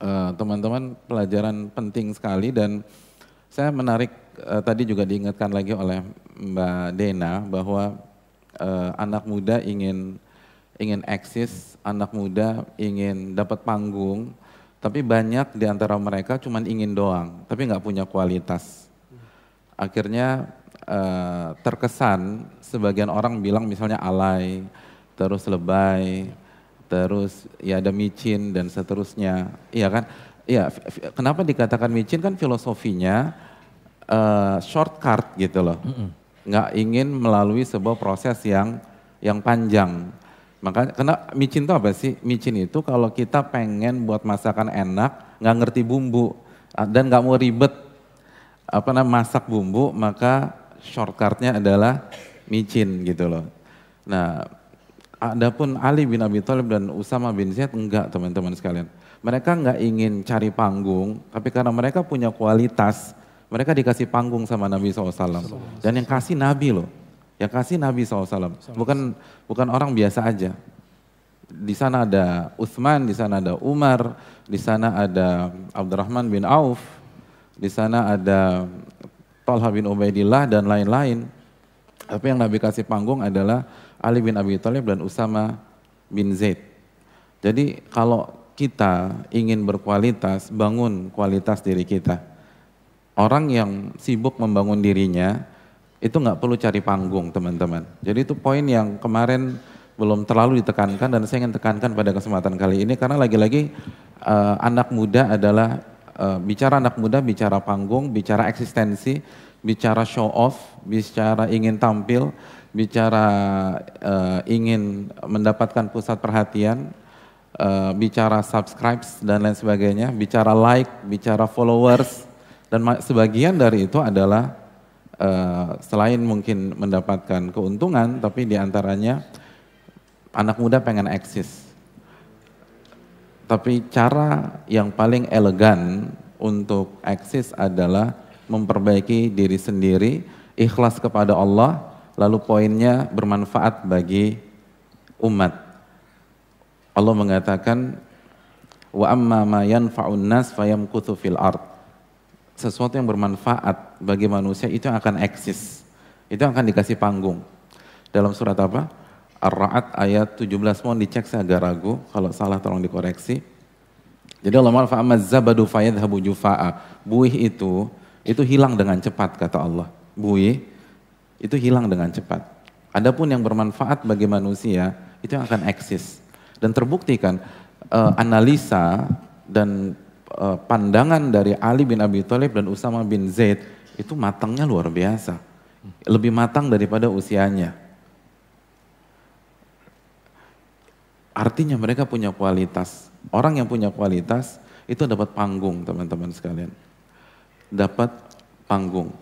Eh, teman-teman pelajaran penting sekali dan saya menarik uh, tadi juga diingatkan lagi oleh Mbak Dena bahwa uh, anak muda ingin ingin eksis, anak muda ingin dapat panggung, tapi banyak di antara mereka cuma ingin doang, tapi nggak punya kualitas. Akhirnya uh, terkesan sebagian orang bilang misalnya alay, terus lebay, terus ya ada micin dan seterusnya, iya kan? Iya, kenapa dikatakan micin kan filosofinya uh, shortcut gitu loh, nggak ingin melalui sebuah proses yang yang panjang. Maka karena micin itu apa sih? Micin itu kalau kita pengen buat masakan enak, nggak ngerti bumbu ah, dan nggak mau ribet apa namanya masak bumbu, maka shortcutnya adalah micin gitu loh. Nah, Adapun Ali bin Abi Thalib dan Usama bin Zaid enggak teman-teman sekalian. Mereka enggak ingin cari panggung, tapi karena mereka punya kualitas, mereka dikasih panggung sama Nabi SAW. Dan yang kasih Nabi loh, yang kasih Nabi SAW. Bukan bukan orang biasa aja. Di sana ada Utsman, di sana ada Umar, di sana ada Abdurrahman bin Auf, di sana ada Talha bin Ubaidillah dan lain-lain. Tapi yang Nabi kasih panggung adalah Ali bin Abi Thalib dan Usama bin Zaid. Jadi kalau kita ingin berkualitas, bangun kualitas diri kita. Orang yang sibuk membangun dirinya, itu nggak perlu cari panggung teman-teman. Jadi itu poin yang kemarin belum terlalu ditekankan dan saya ingin tekankan pada kesempatan kali ini karena lagi-lagi uh, anak muda adalah uh, bicara anak muda bicara panggung, bicara eksistensi, bicara show off, bicara ingin tampil, bicara uh, ingin mendapatkan pusat perhatian, uh, bicara subscribe dan lain sebagainya, bicara like, bicara followers, dan sebagian dari itu adalah uh, selain mungkin mendapatkan keuntungan, tapi di antaranya anak muda pengen eksis. Tapi cara yang paling elegan untuk eksis adalah memperbaiki diri sendiri, ikhlas kepada Allah, lalu poinnya bermanfaat bagi umat. Allah mengatakan wa amma ma yanfa'un nas fayamkuthu fil. Sesuatu yang bermanfaat bagi manusia itu akan eksis. Itu akan dikasih panggung. Dalam surat apa? Ar-Ra'd ayat 17 mohon dicek saya agak ragu kalau salah tolong dikoreksi. Jadi Allah ma'al zabadu fayadhabu jufa'a. Buih itu itu hilang dengan cepat kata Allah. Buih itu hilang dengan cepat. Adapun yang bermanfaat bagi manusia itu yang akan eksis dan terbukti kan uh, analisa dan uh, pandangan dari Ali bin Abi Thalib dan Usama bin Zaid itu matangnya luar biasa, lebih matang daripada usianya. Artinya mereka punya kualitas. Orang yang punya kualitas itu dapat panggung teman-teman sekalian. Dapat panggung.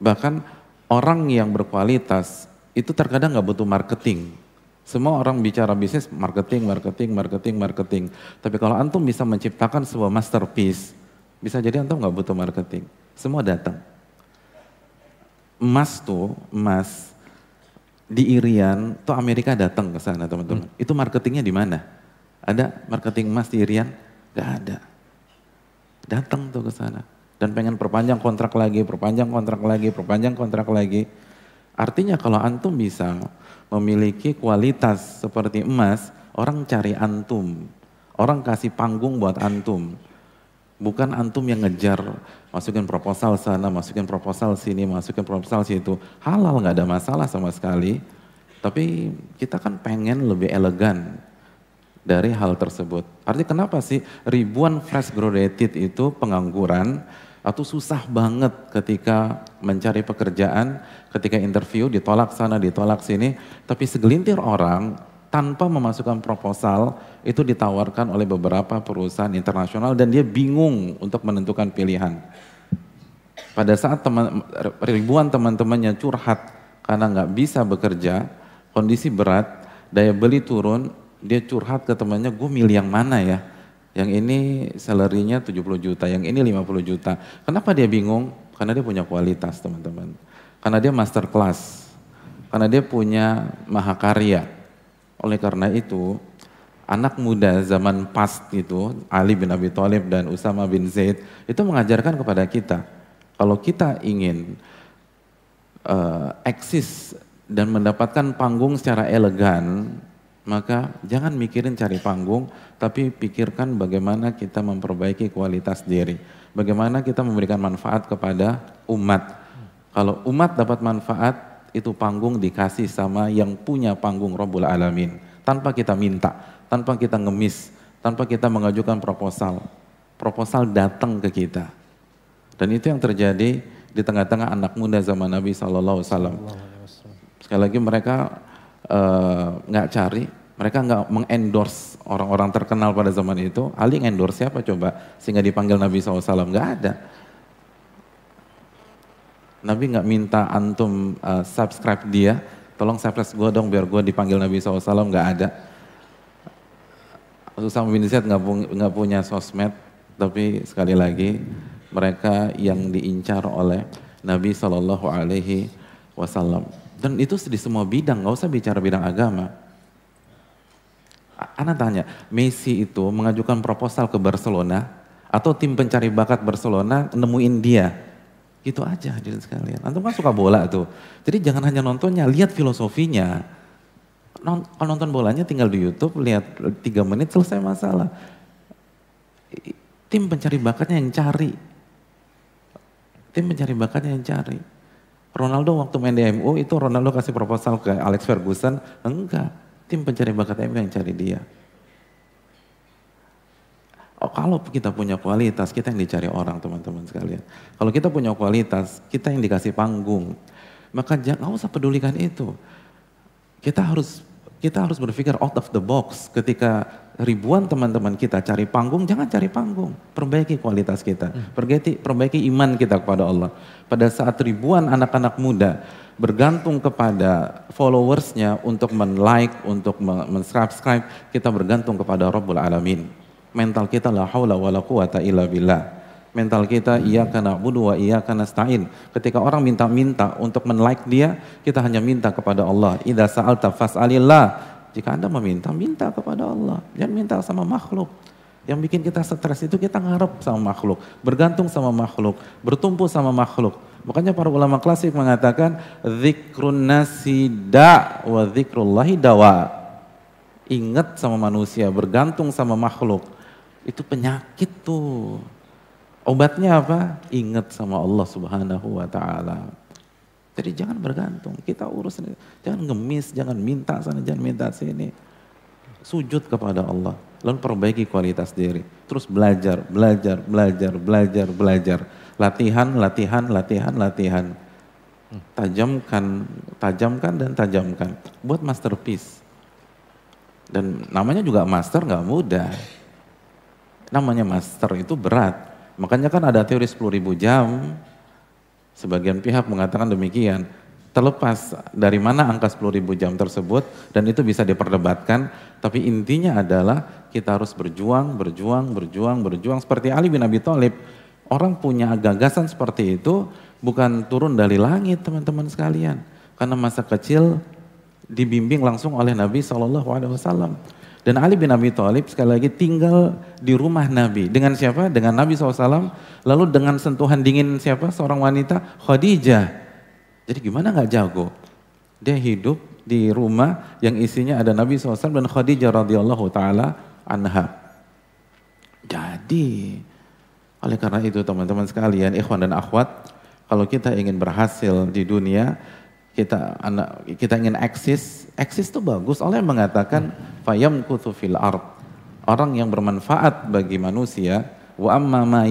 Bahkan orang yang berkualitas itu terkadang nggak butuh marketing. Semua orang bicara bisnis marketing, marketing, marketing, marketing. Tapi kalau antum bisa menciptakan sebuah masterpiece, bisa jadi antum nggak butuh marketing. Semua datang. Emas tuh, emas di Irian, tuh Amerika datang ke sana teman-teman. Hmm. Itu marketingnya di mana? Ada marketing emas di Irian? Gak ada. Datang tuh ke sana dan pengen perpanjang kontrak lagi, perpanjang kontrak lagi, perpanjang kontrak lagi. Artinya kalau antum bisa memiliki kualitas seperti emas, orang cari antum. Orang kasih panggung buat antum. Bukan antum yang ngejar masukin proposal sana, masukin proposal sini, masukin proposal situ. Halal nggak ada masalah sama sekali. Tapi kita kan pengen lebih elegan dari hal tersebut. Artinya kenapa sih ribuan fresh graduated itu pengangguran atau susah banget ketika mencari pekerjaan, ketika interview ditolak sana, ditolak sini, tapi segelintir orang tanpa memasukkan proposal itu ditawarkan oleh beberapa perusahaan internasional dan dia bingung untuk menentukan pilihan. Pada saat teman, ribuan teman-temannya curhat karena nggak bisa bekerja, kondisi berat, daya beli turun, dia curhat ke temannya, gue milih yang mana ya? Yang ini salarinya 70 juta, yang ini 50 juta. Kenapa dia bingung? Karena dia punya kualitas teman-teman. Karena dia master class. Karena dia punya mahakarya. Oleh karena itu, anak muda zaman pas itu, Ali bin Abi Thalib dan Usama bin Zaid, itu mengajarkan kepada kita, kalau kita ingin uh, eksis dan mendapatkan panggung secara elegan, maka jangan mikirin cari panggung, tapi pikirkan bagaimana kita memperbaiki kualitas diri. Bagaimana kita memberikan manfaat kepada umat. Kalau umat dapat manfaat, itu panggung dikasih sama yang punya panggung Rabbul Alamin. Tanpa kita minta, tanpa kita ngemis, tanpa kita mengajukan proposal. Proposal datang ke kita. Dan itu yang terjadi di tengah-tengah anak muda zaman Nabi Wasallam. Sekali lagi mereka nggak uh, cari, mereka nggak mengendorse orang-orang terkenal pada zaman itu. Ali endorse siapa coba sehingga dipanggil Nabi SAW? Nggak ada. Nabi nggak minta antum uh, subscribe dia, tolong subscribe gue dong biar gue dipanggil Nabi SAW, nggak ada. Usama bin Zaid nggak punya sosmed, tapi sekali lagi mereka yang diincar oleh Nabi Shallallahu Alaihi Wasallam. Dan itu di semua bidang, nggak usah bicara bidang agama. Anda tanya, Messi itu mengajukan proposal ke Barcelona atau tim pencari bakat Barcelona nemuin dia. Gitu aja hadirin sekalian. Antum kan suka bola tuh. Jadi jangan hanya nontonnya, lihat filosofinya. Kalau nonton bolanya tinggal di YouTube, lihat tiga menit selesai masalah. Tim pencari bakatnya yang cari. Tim pencari bakatnya yang cari. Ronaldo waktu main di MU itu Ronaldo kasih proposal ke Alex Ferguson, enggak Tim pencari bakat MK yang cari dia. Oh, kalau kita punya kualitas, kita yang dicari orang teman-teman sekalian. Kalau kita punya kualitas, kita yang dikasih panggung. Maka jangan usah pedulikan itu. Kita harus kita harus berpikir out of the box ketika ribuan teman-teman kita cari panggung, jangan cari panggung. Perbaiki kualitas kita, perbaiki, perbaiki iman kita kepada Allah. Pada saat ribuan anak-anak muda bergantung kepada followersnya untuk men-like, untuk men-subscribe, kita bergantung kepada Rabbul Alamin. Mental kita la haula wa la quwata illa billah. Mental kita iya karena budu wa iya karena stain. Ketika orang minta-minta untuk men-like dia, kita hanya minta kepada Allah. Idza sa'alta fas'alillah. Jika Anda meminta, minta kepada Allah. Jangan minta sama makhluk. Yang bikin kita stres itu kita ngarep sama makhluk, bergantung sama makhluk, bertumpu sama makhluk. Makanya para ulama klasik mengatakan zikrun nasi da wa zikrullahi dawa. Ingat sama manusia, bergantung sama makhluk. Itu penyakit tuh. Obatnya apa? Ingat sama Allah Subhanahu wa taala. Jadi jangan bergantung, kita urus jangan ngemis, jangan minta sana, jangan minta sini. Sujud kepada Allah, lalu perbaiki kualitas diri. Terus belajar, belajar, belajar, belajar, belajar. Latihan, latihan, latihan, latihan. Tajamkan, tajamkan dan tajamkan. Buat masterpiece. Dan namanya juga master nggak mudah. Namanya master itu berat. Makanya kan ada teori 10 ribu jam, sebagian pihak mengatakan demikian. Terlepas dari mana angka 10 ribu jam tersebut dan itu bisa diperdebatkan, tapi intinya adalah kita harus berjuang, berjuang, berjuang, berjuang. Seperti Ali bin Abi Thalib, orang punya gagasan seperti itu bukan turun dari langit teman-teman sekalian. Karena masa kecil dibimbing langsung oleh Nabi SAW. Dan Ali bin Abi Thalib sekali lagi tinggal di rumah Nabi. Dengan siapa? Dengan Nabi SAW. Lalu dengan sentuhan dingin siapa? Seorang wanita, Khadijah. Jadi gimana nggak jago? Dia hidup di rumah yang isinya ada Nabi SAW dan Khadijah radhiyallahu taala anha. Jadi oleh karena itu teman-teman sekalian, ikhwan dan akhwat, kalau kita ingin berhasil di dunia, kita anak kita ingin eksis, eksis itu bagus. Allah yang mengatakan fayam fil ard. Orang yang bermanfaat bagi manusia, wa amma ma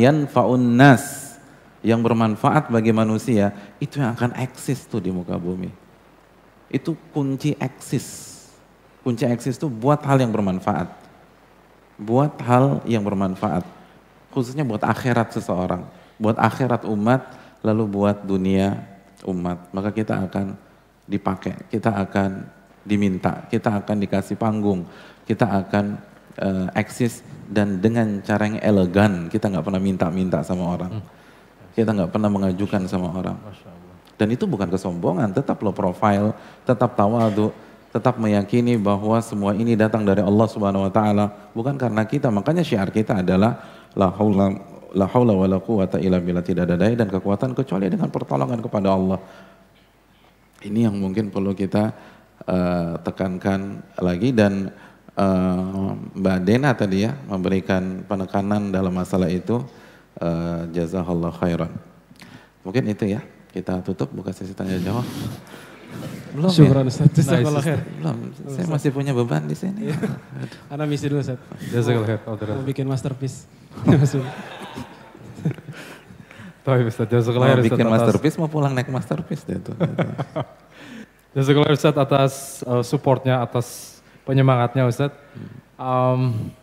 nas yang bermanfaat bagi manusia, itu yang akan eksis tuh di muka bumi. Itu kunci eksis. Kunci eksis itu buat hal yang bermanfaat. Buat hal yang bermanfaat. Khususnya buat akhirat seseorang. Buat akhirat umat, lalu buat dunia umat, maka kita akan dipakai, kita akan diminta, kita akan dikasih panggung, kita akan uh, eksis dan dengan cara yang elegan, kita nggak pernah minta-minta sama orang, kita nggak pernah mengajukan sama orang. Dan itu bukan kesombongan, tetap lo profile, tetap tawadu, tetap meyakini bahwa semua ini datang dari Allah Subhanahu wa taala, bukan karena kita. Makanya syiar kita adalah la haula la haula wala quwata illa billah tidak ada daya dan kekuatan kecuali dengan pertolongan kepada Allah. Ini yang mungkin perlu kita uh, tekankan lagi dan uh, Mbak Dena tadi ya memberikan penekanan dalam masalah itu uh, jazakallah khairan. Mungkin itu ya. Kita tutup buka sesi tanya jawab. Belum Syukuran ya? Ustaz. Jazakallah khair. Belum. Saya masih punya beban di sini. Karena misi dulu Ustaz. Jazakallah khair. Mau bikin masterpiece. Tapi Ustaz, jazakallah khair. bikin masterpiece mau pulang naik masterpiece deh itu. jazakallah Ustaz atas uh, supportnya, atas penyemangatnya Ustaz. Um,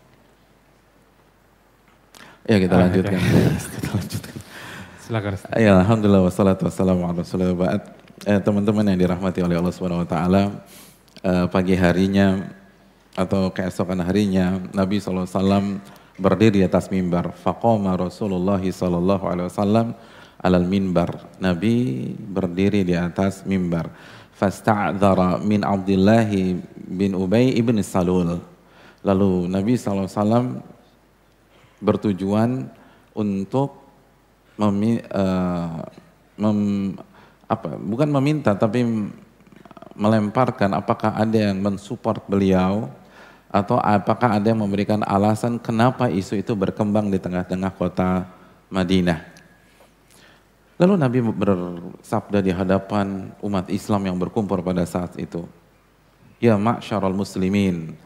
ya kita ah, lanjutkan. kita lanjutkan. Silakan Ustaz. Ya, alhamdulillah wassalatu wassalamu ala rasulillah eh, teman-teman yang dirahmati oleh Allah Subhanahu wa taala, eh, pagi harinya atau keesokan harinya Nabi SAW berdiri di atas mimbar. Faqama Rasulullah sallallahu alaihi wasallam alal mimbar. Nabi berdiri di atas mimbar. Fasta'dzara min Abdullah bin Ubay ibn Salul. Lalu Nabi SAW bertujuan untuk memi, uh, mem, apa bukan meminta tapi melemparkan apakah ada yang mensupport beliau atau apakah ada yang memberikan alasan kenapa isu itu berkembang di tengah-tengah kota Madinah. Lalu Nabi bersabda di hadapan umat Islam yang berkumpul pada saat itu. Ya ma'syarul muslimin.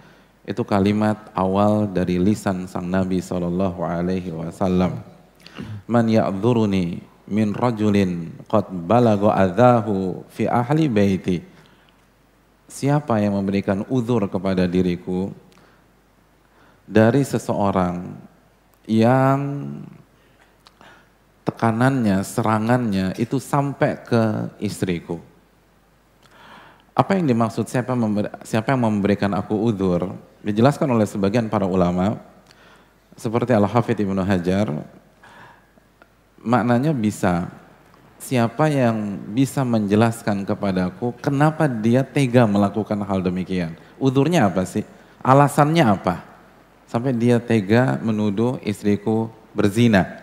Itu kalimat awal dari lisan sang Nabi wasallam. Man ya'dzuruni min rajulin qad balago adzahu fi ahli baiti. Siapa yang memberikan uzur kepada diriku dari seseorang yang tekanannya, serangannya itu sampai ke istriku. Apa yang dimaksud siapa, memberi, siapa yang memberikan aku uzur? Dijelaskan oleh sebagian para ulama, seperti Al-Hafidh Ibnu Hajar, maknanya bisa siapa yang bisa menjelaskan kepadaku kenapa dia tega melakukan hal demikian. Udurnya apa sih? Alasannya apa? Sampai dia tega menuduh istriku berzina.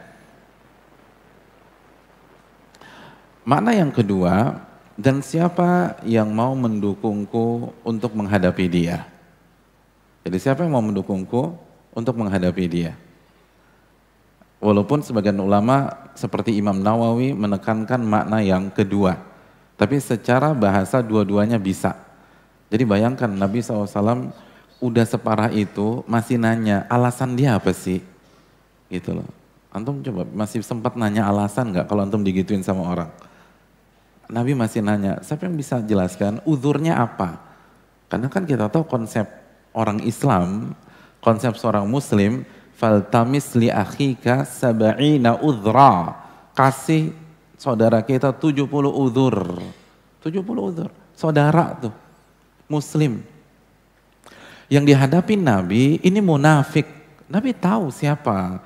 Makna yang kedua, dan siapa yang mau mendukungku untuk menghadapi dia? Jadi siapa yang mau mendukungku untuk menghadapi dia? Walaupun sebagian ulama seperti Imam Nawawi menekankan makna yang kedua. Tapi secara bahasa dua-duanya bisa. Jadi bayangkan Nabi SAW udah separah itu masih nanya alasan dia apa sih? Gitu loh. Antum coba masih sempat nanya alasan nggak kalau antum digituin sama orang? Nabi masih nanya, siapa yang bisa jelaskan uzurnya apa? Karena kan kita tahu konsep orang Islam, konsep seorang muslim, faltamis li akhika sab'ina udhra. Kasih saudara kita 70 uzur. 70 uzur. Saudara tuh. Muslim. Yang dihadapi Nabi ini munafik. Nabi tahu siapa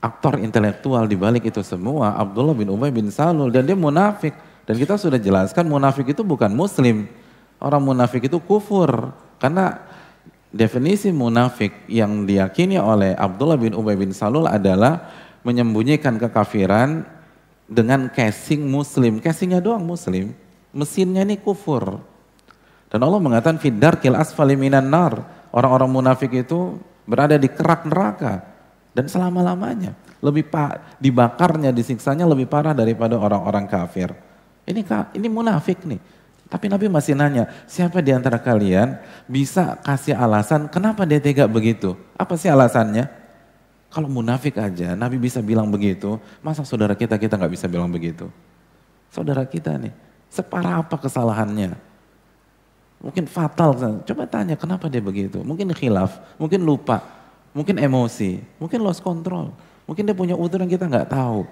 aktor intelektual di balik itu semua. Abdullah bin Ubay bin Salul. Dan dia munafik. Dan kita sudah jelaskan munafik itu bukan muslim. Orang munafik itu kufur. Karena Definisi munafik yang diyakini oleh Abdullah bin Ubay bin Salul adalah menyembunyikan kekafiran dengan casing muslim. Casingnya doang muslim, mesinnya ini kufur. Dan Allah mengatakan fidar kil asfali minan nar. Orang-orang munafik itu berada di kerak neraka dan selama-lamanya. Lebih pak dibakarnya, disiksanya lebih parah daripada orang-orang kafir. Ini ini munafik nih. Tapi Nabi masih nanya, siapa di antara kalian bisa kasih alasan kenapa dia tega begitu? Apa sih alasannya? Kalau munafik aja, Nabi bisa bilang begitu, masa saudara kita kita nggak bisa bilang begitu? Saudara kita nih, separah apa kesalahannya? Mungkin fatal, coba tanya kenapa dia begitu? Mungkin khilaf, mungkin lupa, mungkin emosi, mungkin lost control, mungkin dia punya udur yang kita nggak tahu.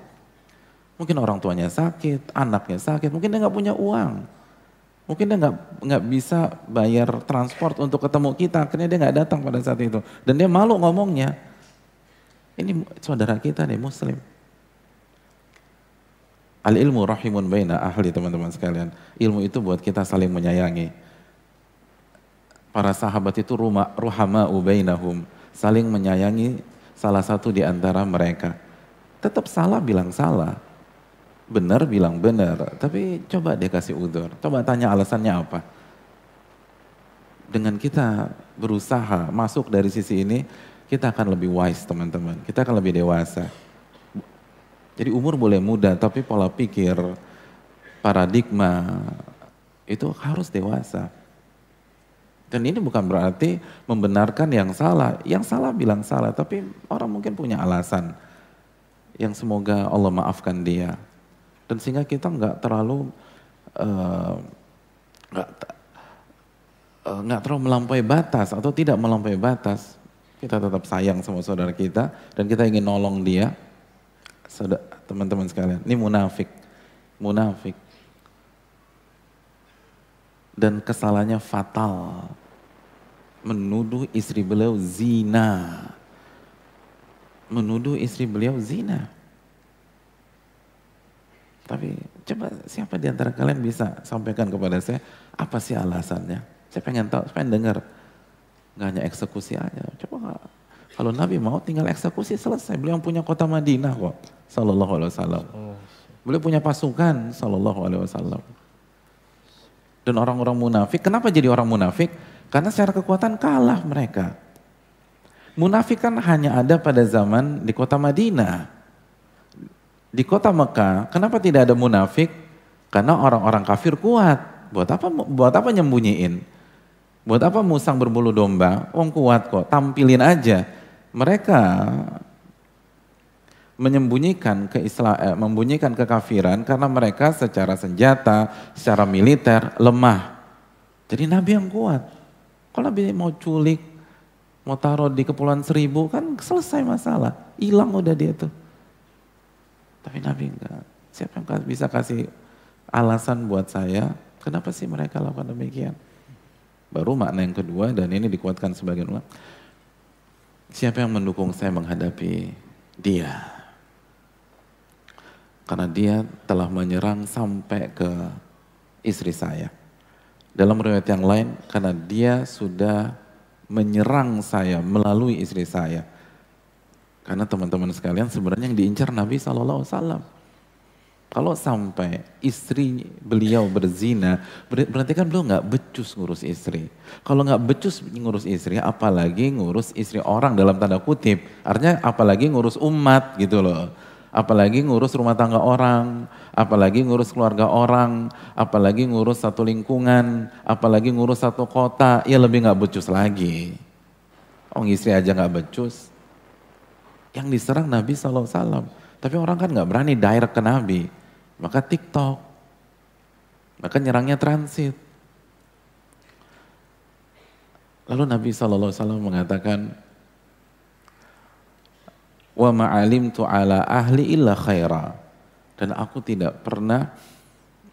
Mungkin orang tuanya sakit, anaknya sakit, mungkin dia nggak punya uang. Mungkin dia nggak nggak bisa bayar transport untuk ketemu kita, akhirnya dia nggak datang pada saat itu. Dan dia malu ngomongnya. Ini saudara kita nih muslim. Al ilmu rahimun baina ahli teman-teman sekalian. Ilmu itu buat kita saling menyayangi. para sahabat itu rumah ruhama ubainahum, saling menyayangi salah satu di antara mereka. Tetap salah bilang salah, benar bilang benar, tapi coba dia kasih udur, coba tanya alasannya apa. Dengan kita berusaha masuk dari sisi ini, kita akan lebih wise teman-teman, kita akan lebih dewasa. Jadi umur boleh muda, tapi pola pikir, paradigma itu harus dewasa. Dan ini bukan berarti membenarkan yang salah. Yang salah bilang salah, tapi orang mungkin punya alasan yang semoga Allah maafkan dia. Dan sehingga kita nggak terlalu eh, nggak uh, nggak terlalu melampaui batas atau tidak melampaui batas. Kita tetap sayang sama saudara kita dan kita ingin nolong dia. Teman-teman sekalian, ini munafik. Munafik dan kesalahannya fatal. Menuduh istri beliau zina. Menuduh istri beliau zina. Tapi coba siapa di antara kalian bisa sampaikan kepada saya apa sih alasannya? Saya pengen tahu, saya pengen dengar. Gak hanya eksekusi aja. Coba kalau Nabi mau tinggal eksekusi selesai. Beliau punya kota Madinah kok. Sallallahu alaihi wasallam. Beliau punya pasukan. Sallallahu alaihi wasallam dan orang-orang munafik. Kenapa jadi orang munafik? Karena secara kekuatan kalah mereka. Munafik kan hanya ada pada zaman di kota Madinah. Di kota Mekah, kenapa tidak ada munafik? Karena orang-orang kafir kuat. Buat apa buat apa nyembunyiin? Buat apa musang berbulu domba? Wong kuat kok, tampilin aja. Mereka menyembunyikan keislam, eh, membunyikan kekafiran karena mereka secara senjata, secara militer lemah. Jadi Nabi yang kuat. Kalau Nabi mau culik, mau taruh di kepulauan seribu kan selesai masalah. Hilang udah dia tuh. Tapi Nabi enggak. Siapa yang bisa kasih alasan buat saya, kenapa sih mereka lakukan demikian? Baru makna yang kedua dan ini dikuatkan sebagian ulama. Siapa yang mendukung saya menghadapi dia? Karena dia telah menyerang sampai ke istri saya. Dalam riwayat yang lain, karena dia sudah menyerang saya melalui istri saya. Karena teman-teman sekalian sebenarnya yang diincar Nabi SAW. Kalau sampai istri beliau berzina, berarti kan beliau nggak becus ngurus istri. Kalau nggak becus ngurus istri, apalagi ngurus istri orang dalam tanda kutip. Artinya apalagi ngurus umat gitu loh apalagi ngurus rumah tangga orang, apalagi ngurus keluarga orang, apalagi ngurus satu lingkungan, apalagi ngurus satu kota, ya lebih nggak becus lagi. Oh istri aja nggak becus. Yang diserang Nabi SAW. Tapi orang kan nggak berani direct ke Nabi. Maka TikTok. Maka nyerangnya transit. Lalu Nabi SAW mengatakan, wa ma'alimtu ala ahli illa khaira. Dan aku tidak pernah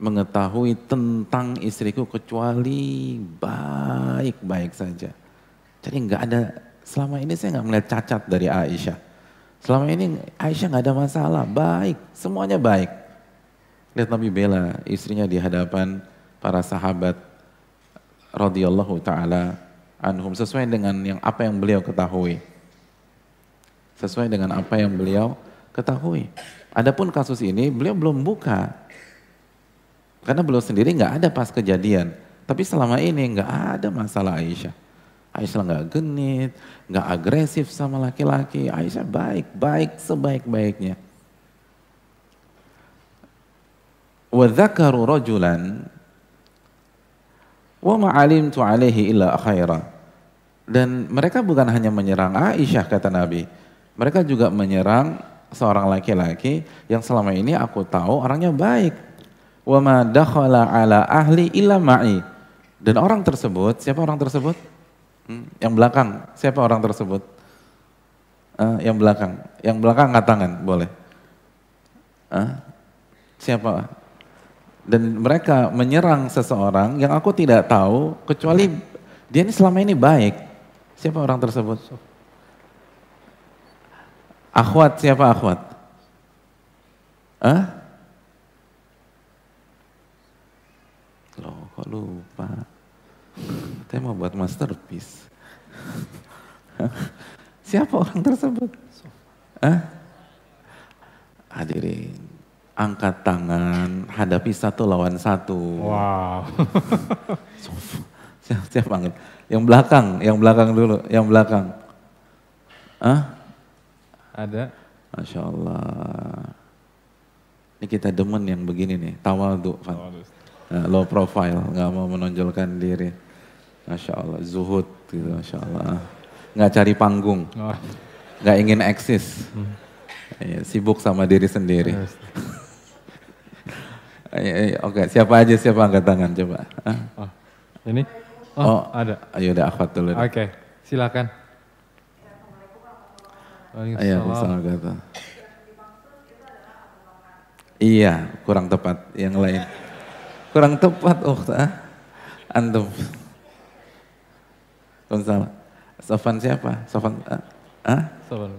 mengetahui tentang istriku kecuali baik-baik saja. Jadi nggak ada, selama ini saya nggak melihat cacat dari Aisyah. Selama ini Aisyah nggak ada masalah, baik, semuanya baik. Lihat Nabi bela istrinya di hadapan para sahabat radhiyallahu taala anhum sesuai dengan yang apa yang beliau ketahui sesuai dengan apa yang beliau ketahui. Adapun kasus ini beliau belum buka karena beliau sendiri nggak ada pas kejadian. Tapi selama ini nggak ada masalah Aisyah. Aisyah nggak genit, nggak agresif sama laki-laki. Aisyah baik, baik sebaik-baiknya. Wadzakaru rajulan wa ma'alimtu alaihi illa khaira. Dan mereka bukan hanya menyerang Aisyah kata Nabi, mereka juga menyerang seorang laki-laki yang selama ini aku tahu orangnya baik. Wa ma dakhala ala ahli illa ma'i. Dan orang tersebut, siapa orang tersebut? Hmm, yang belakang, siapa orang tersebut? Uh, yang belakang, yang belakang angkat tangan, boleh. Uh, siapa? Dan mereka menyerang seseorang yang aku tidak tahu, kecuali dia ini selama ini baik. Siapa orang tersebut? Akhwat siapa akhwat? Hah? Loh kok lupa? Saya mau buat masterpiece. Siapa orang tersebut? Hah? Hadirin, angkat tangan, hadapi satu lawan satu. Wow. siapa, siapa angkat? Yang belakang, yang belakang dulu, yang belakang. Hah? Ada. Masya Allah. Ini kita demen yang begini nih, tawadu. Nah, low profile, nggak mau menonjolkan diri. Masya Allah, zuhud gitu, Masya Allah. Nggak cari panggung, Oh. nggak ingin eksis. Iya, sibuk sama diri sendiri. Iya, iya, Oke, siapa aja siapa angkat tangan coba. Hah? Oh. Ini? Oh, Oh. ada. Ayo udah akhwat dulu. Oke, silakan. Ayo. Iya, kurang tepat. Yang lain. Kurang tepat, oh, ah. Antum. Waalaikumsalam. Sofan siapa? Sofan, ah? ah? Sabar.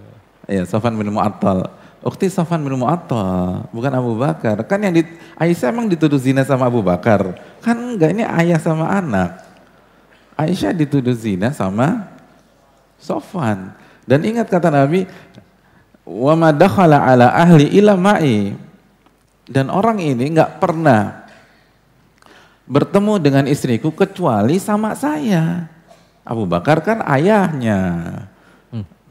Iya, Sofan bin Mu'attal. Ukti Sofan bin Mu'attal, bukan Abu Bakar. Kan yang di, Aisyah emang dituduh zina sama Abu Bakar. Kan enggak, ini ayah sama anak. Aisyah dituduh zina sama Sofan. Dan ingat kata Nabi, wa ma dakhala ala ahli ila ma'i. Dan orang ini nggak pernah bertemu dengan istriku kecuali sama saya. Abu Bakar kan ayahnya.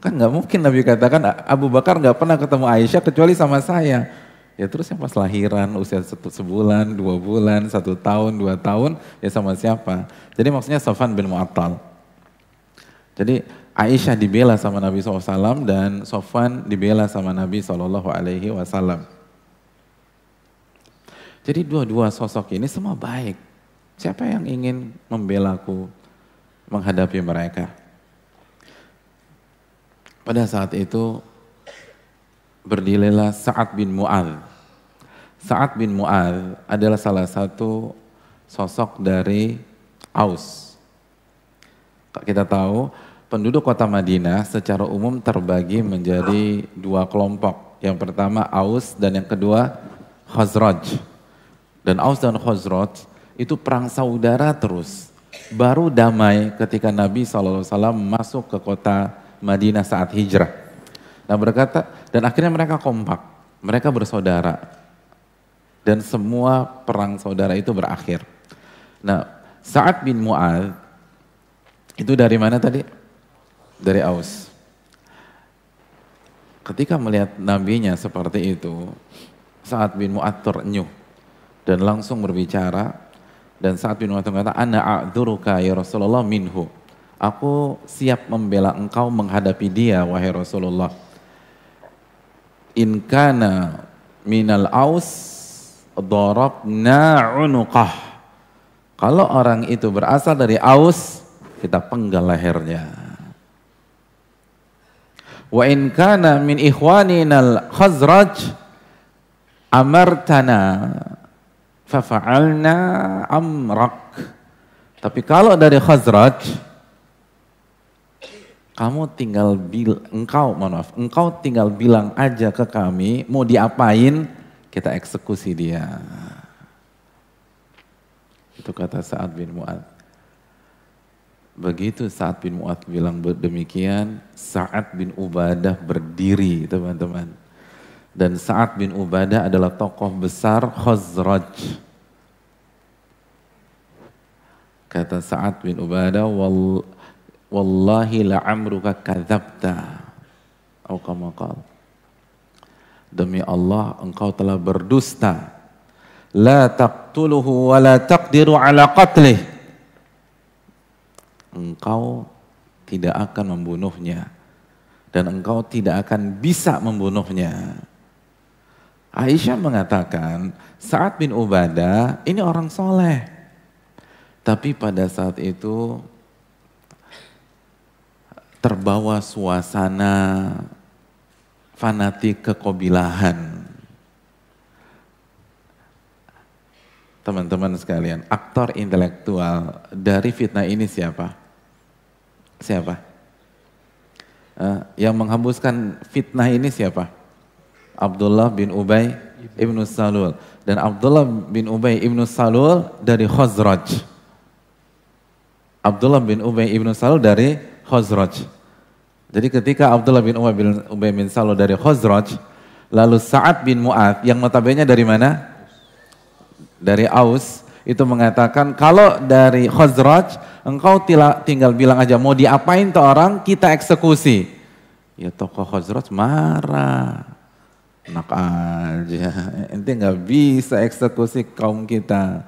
Kan nggak mungkin Nabi katakan Abu Bakar nggak pernah ketemu Aisyah kecuali sama saya. Ya terus yang pas lahiran usia satu sebulan, dua bulan, satu tahun, dua tahun, ya sama siapa? Jadi maksudnya Sofan bin Mu'attal. Jadi Aisyah dibela sama Nabi SAW dan Sofan dibela sama Nabi Wasallam. Jadi dua-dua sosok ini semua baik. Siapa yang ingin membelaku menghadapi mereka? Pada saat itu berdirilah Sa'ad bin Mu'ad. Sa'ad bin Mu'ad adalah salah satu sosok dari Aus. Kita tahu penduduk kota Madinah secara umum terbagi menjadi dua kelompok. Yang pertama Aus dan yang kedua Khazraj. Dan Aus dan Khazraj itu perang saudara terus. Baru damai ketika Nabi SAW masuk ke kota Madinah saat hijrah. Nah berkata, dan akhirnya mereka kompak, mereka bersaudara. Dan semua perang saudara itu berakhir. Nah Sa'ad bin Mu'ad, itu dari mana tadi? Dari Aus. Ketika melihat nabinya seperti itu, Sa'ad bin Mu'ad terenyuh dan langsung berbicara dan Sa'ad bin Mu'ad berkata, "Ana a'dzuruka ya Rasulullah minhu." Aku siap membela engkau menghadapi dia wahai Rasulullah. In kana minal aus darabna unuqah. Kalau orang itu berasal dari aus, kita penggal lehernya. Wa in kana min ikhwaninal khazraj amartana fafa'alna amrak. Tapi kalau dari khazraj, kamu tinggal bil, engkau, maaf, engkau tinggal bilang aja ke kami mau diapain, kita eksekusi dia. Itu kata Sa'ad bin Mu'ad. Begitu Sa'ad bin Mu'ad bilang demikian, Sa'ad bin Ubadah berdiri teman-teman. Dan Sa'ad bin Ubadah adalah tokoh besar Khazraj. Kata Sa'ad bin Ubadah, Wal, Wallahi la'amruka kadzabta. Atau. Demi Allah engkau telah berdusta. La taqtuluhu wa la taqdiru ala qatlih. Engkau tidak akan membunuhnya. Dan engkau tidak akan bisa membunuhnya. Aisyah mengatakan, saat bin Ubadah ini orang soleh. Tapi pada saat itu terbawa suasana fanatik kekobilahan. Teman-teman sekalian, aktor intelektual dari fitnah ini siapa? Siapa? Uh, yang menghembuskan fitnah ini siapa? Abdullah bin Ubay ibnu Salul. Dan Abdullah bin Ubay ibnu Salul dari Khazraj. Abdullah bin Ubay ibn Salul dari Khazraj. Jadi ketika Abdullah bin Ubay bin, Ubay bin Salul dari Khazraj, lalu Sa'ad bin Mu'ad yang notabene dari mana? Dari Aus, itu mengatakan kalau dari Khazraj engkau tila, tinggal bilang aja mau diapain tuh orang kita eksekusi. Ya tokoh Khazraj marah. Enak aja, ente nggak bisa eksekusi kaum kita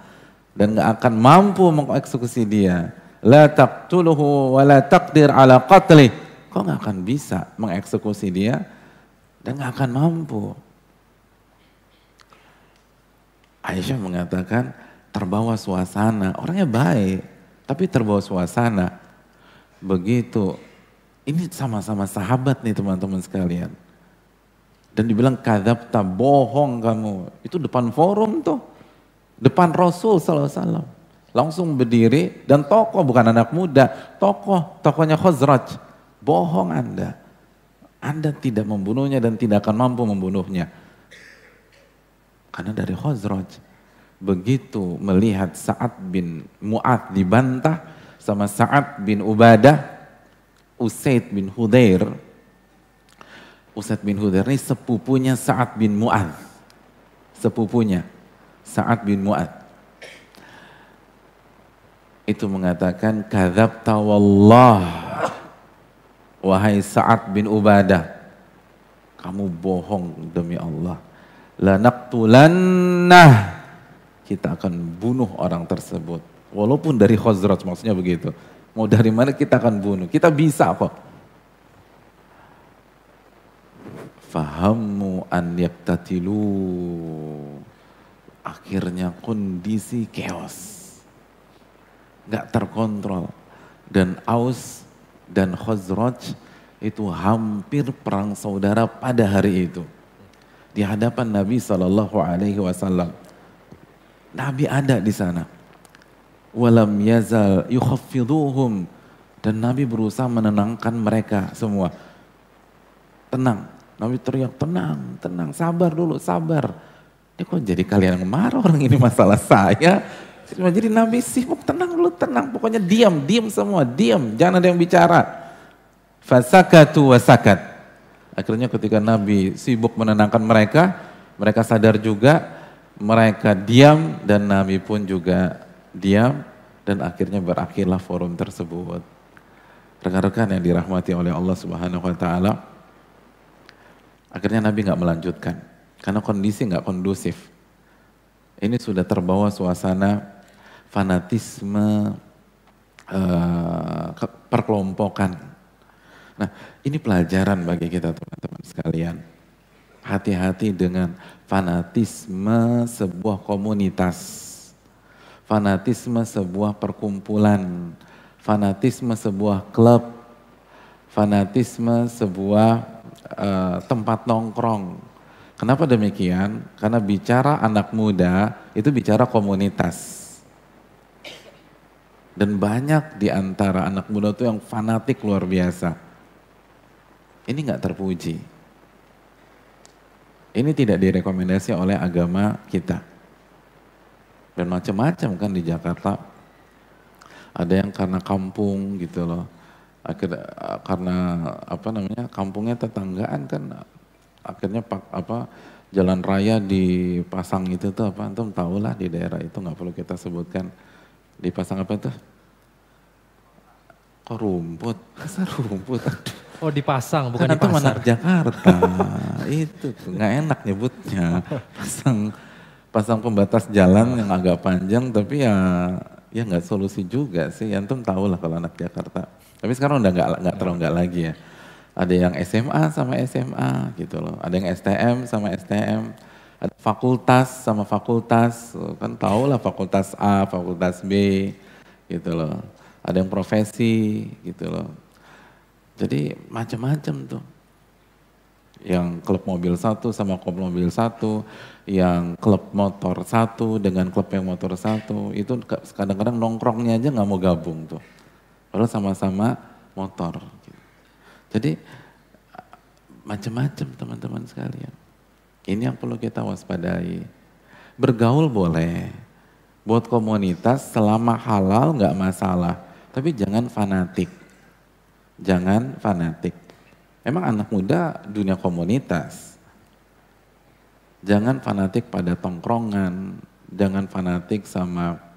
dan nggak akan mampu mengeksekusi dia. La taqtuluhu wa la taqdir ala qatli. Kau nggak akan bisa mengeksekusi dia dan nggak akan mampu. Aisyah mengatakan terbawa suasana, orangnya baik, tapi terbawa suasana. Begitu, ini sama-sama sahabat nih teman-teman sekalian. Dan dibilang kadab tak bohong kamu. Itu depan forum tuh. Depan Rasul SAW. Langsung berdiri dan tokoh bukan anak muda. Tokoh, tokohnya Khazraj. Bohong Anda. Anda tidak membunuhnya dan tidak akan mampu membunuhnya. Karena dari Khazraj. Begitu melihat Sa'ad bin Mu'ad dibantah sama Sa'ad bin Ubadah, Usaid bin Hudair. Usaid bin Hudair ini sepupunya Sa'ad bin Mu'ad. Sepupunya Sa'ad bin Mu'ad. Itu mengatakan, Kadhab tawallah, wahai Sa'ad bin Ubadah. Kamu bohong demi Allah. Lanaqtulannah kita akan bunuh orang tersebut. Walaupun dari Khazraj maksudnya begitu. Mau dari mana kita akan bunuh. Kita bisa kok. Fahamu an yaktatilu. Akhirnya kondisi chaos. Gak terkontrol. Dan Aus dan Khazraj itu hampir perang saudara pada hari itu. Di hadapan Nabi Shallallahu Alaihi Wasallam Nabi ada di sana. Walam yazal yukhaffiduhum. Dan Nabi berusaha menenangkan mereka semua. Tenang. Nabi teriak, tenang, tenang, sabar dulu, sabar. Ini kok jadi kalian yang marah orang ini masalah saya. Jadi Nabi sibuk, tenang dulu, tenang. Pokoknya diam, diam semua, diam. Jangan ada yang bicara. Fasakatu wasakat. Akhirnya ketika Nabi sibuk menenangkan mereka, mereka sadar juga mereka diam dan Nabi pun juga diam dan akhirnya berakhirlah forum tersebut. Rekan-rekan yang dirahmati oleh Allah Subhanahu wa taala. Akhirnya Nabi nggak melanjutkan karena kondisi nggak kondusif. Ini sudah terbawa suasana fanatisme uh, perkelompokan. Nah, ini pelajaran bagi kita teman-teman sekalian. Hati-hati dengan fanatisme sebuah komunitas, fanatisme sebuah perkumpulan, fanatisme sebuah klub, fanatisme sebuah uh, tempat nongkrong. Kenapa demikian? Karena bicara anak muda itu bicara komunitas. Dan banyak di antara anak muda itu yang fanatik luar biasa. Ini nggak terpuji. Ini tidak direkomendasi oleh agama kita. Dan macam-macam kan di Jakarta. Ada yang karena kampung gitu loh. Akhirnya, karena apa namanya kampungnya tetanggaan kan akhirnya pak apa jalan raya dipasang itu tuh apa antum tahu lah di daerah itu nggak perlu kita sebutkan dipasang apa tuh kok rumput masa rumput Oh dipasang, bukan Karena dipasang. Anak Jakarta, itu tuh nggak enak nyebutnya. Pasang pasang pembatas jalan yang agak panjang, tapi ya ya nggak solusi juga sih. Antum tahu lah kalau anak Jakarta. Tapi sekarang udah nggak terlalu nggak lagi ya. Ada yang SMA sama SMA gitu loh. Ada yang STM sama STM. Ada fakultas sama fakultas. Kan tahu lah fakultas A, fakultas B gitu loh. Ada yang profesi gitu loh jadi macam-macam tuh. Yang klub mobil satu sama klub mobil satu, yang klub motor satu dengan klub yang motor satu, itu kadang-kadang nongkrongnya aja nggak mau gabung tuh. Padahal sama-sama motor. Jadi macam-macam teman-teman sekalian. Ini yang perlu kita waspadai. Bergaul boleh, buat komunitas selama halal nggak masalah. Tapi jangan fanatik. Jangan fanatik. Emang anak muda dunia komunitas. Jangan fanatik pada tongkrongan, jangan fanatik sama